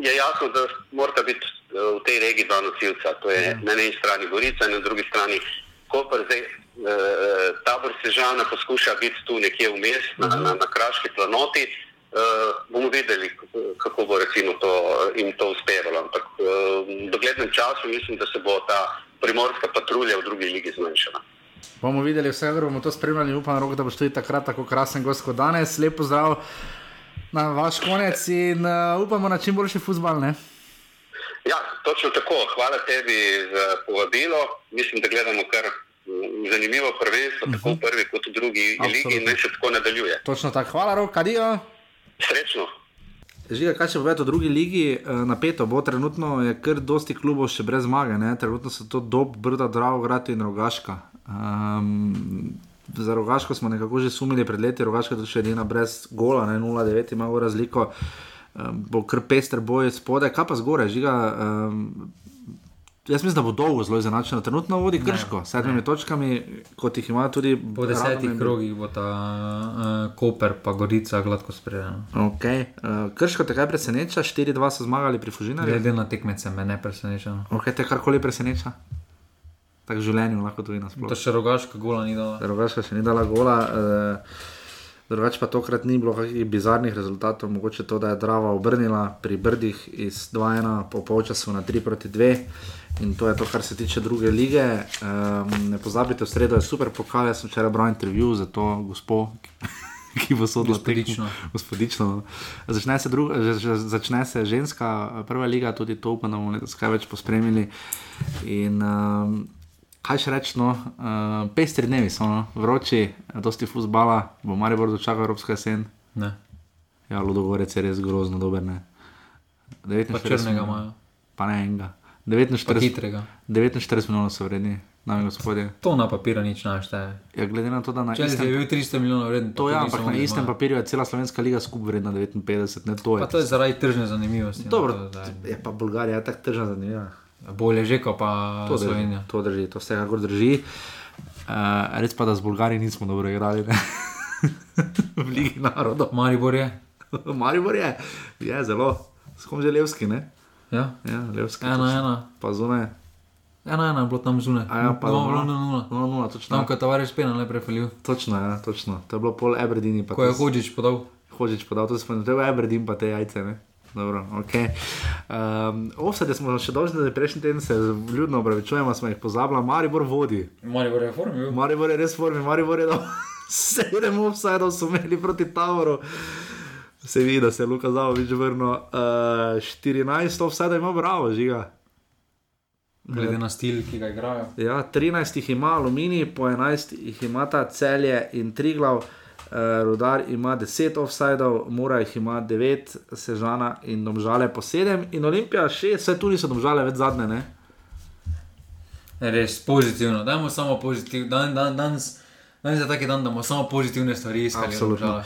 je jasno, da morata biti eh, v tej regiji dva nosilca. To je Ja. na eni strani Gorica in na drugi strani Koper. Zdaj, eh, tabor Sežana poskuša biti tu nekje vmes, na, Mhm. na, na kraški planoti. Uh, bomo videli, kako, bo recimo to, eh, jim to uspevalo. Ampak uh, v doglednem času mislim, da se bo ta primorska patrulja v drugi ligi zmanjšala. Bomo videli, vse bomo to spremljali, upam, rok, da boš tudi takrat tako krasen gost kot danes. Lepo zdrav na vaš konec in uh, upamo na čim boljši futbal. Ne? Ja, točno tako. Hvala tebi za povabilo. Mislim, da gledamo kar mm, zanimivo prvenstvo, tako v prvi kot v drugi ligi in Absolutno. naj se tako nadaljuje. Točno tako, hvala, rok, adijo. Srečno. Žiga, kaj še povedati o drugi ligi, Eh, napeto bo, trenutno je kar dosti klubov še brez zmage, ne? trenutno so to dob, brda, Dravograd in Rogaška. Um, za Rogaško smo nekako že sumili pred leti, Rogaška je še edina brez gola, ne 0-9 ima v razliko, um, bo kar pester boj spode, kaj pa zgore, žiga. Um, Jaz mislim, da bo dolgo zelo izenačeno. Trenutno vodi Krško s sedmimi točkami, kot jih ima tudi Po desetih Radom in- krogih bo ta uh, Koper pa Gorica gladko sprejela. Okay. Uh, Krško te kaj preseneča, 4-2 so zmagali pri Fužinarju. Glede na tekmece me ne preseneča. Ok, te karkoli preseneča. Tako v življenju lahko tudi nasploh. Da še rogaška gola ni dala. Rogaška še ni dala gola. Uh, Drugače pa tokrat ni bilo kakšnih bizarnih rezultatov, mogoče to, da je Drava obrnila pri Brdih iz 2-1 po polčasu na 3 proti 2. In to je to, kar se tiče druge lige. Um, ne pozabite, v sredo je super pokal. Jaz sem včeraj bral intervju za to gospo, ki bo sodila Gospodično. tekmo. Gospodično. no. Začne se, drug, že- že- začne se ženska prva liga, tudi to upam, da bomo letos kaj več pospremili. In um, kaj še reči, no, uh, pestri dnevi so, no, vroči, dosti fusbala, bo Maribor dočakal Evropska jesen. Ne. Ja, Ludogorec je res grozno dober, ne. 49 Pa črnega smo- imajo. Pa ne enega. 49 Pa hitrega. 49 milijonov so vredni, dame in gospodje. To na papirju nič ne šteje. Ja, glede na to, da na Chelsea je bil 300 milijonov vreden. To je, tudi ampak na istem zmagati. papirju je cela slovenska liga skupaj vredna 59, ne to je. Pa to je zaradi tržne zanimivosti. no, Dobro, to zdaj- je pa Bolgarija je tako tržna zanimiva. Bolje že, kot pa To drži, Slovenija. to drži, to vsekakor drži. Uh, res pa, da z Bolgarijo nismo dobro igrali. v Ligi narodov. Maribor je. Maribor je, je zelo, s kom že Levski, ne? Ja. ja Levski. Ena, ena. Pa zunaj. Ena, ena je bilo tam zunaj. A ja, pa Doma doma. bilo 0-0. 0-0, točno. Tam, ko je Tavares penal ne prefalil. Točno, ja, točno. To je bilo pol Aberdeen. Ko je Hodžič podal. Hodžič podal, to se spomnim, to je Aberdeen pa te jajce, ne? Dobro, ok. Um, Offside smo še dolžni, da prejšnji teden se vljudno opravičujemo, smo jih pozabili, Maribor vodi. Maribor je v formi. bil. Maribor je res v formi, Maribor je dal sedem offsajdov, so imeli proti Tavoru. Se vidi, da se je Luka Zavovič vrnil. Uh, 14 offsajdov ima bravo, žiga. Glede na stil, ki ga igrajo. Ja, 13 jih ima Alumini, po 11 jih imata celje in Triglav. Uh, Rudar ima 10 offsajdov, Mora jih ima 9, Sežana in Domžale po 7, in Olimpija 6, vse tu niso Domžale več zadnje. Ne? Res pozitivno, dajmo samo pozitivno. Dan, dan, danes, danes je taki dan, da bomo samo pozitivne stvari iskali. Absolutno. Domžale.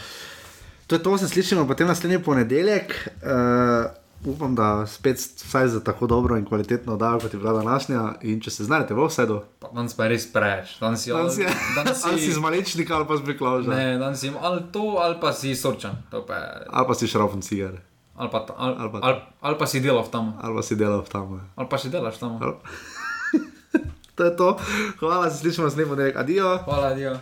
To je to, se slišimo potem naslednji ponedeljek. Uh, upam, da spet vsaj za tako dobro in kvalitetno oddajo, kot je bila današnja. In če se znajdete v vsedu, Pa Danes pa res preveč. Danes si, danes je danes ali si iz Malečnika ali pa z Beklauža. Ne, danes si ali to, ali pa si sorčan. To pa je, Ali pa si šrafen cigar. ali, pa, ta- ali, Ali pa- ali, ali pa si delal tam. Ali pa si delal tam. ja. Ali pa si delaš tam. To je to. Hvala, se slišimo naslednji ponedeljek. Adijo. Hvala, adijo.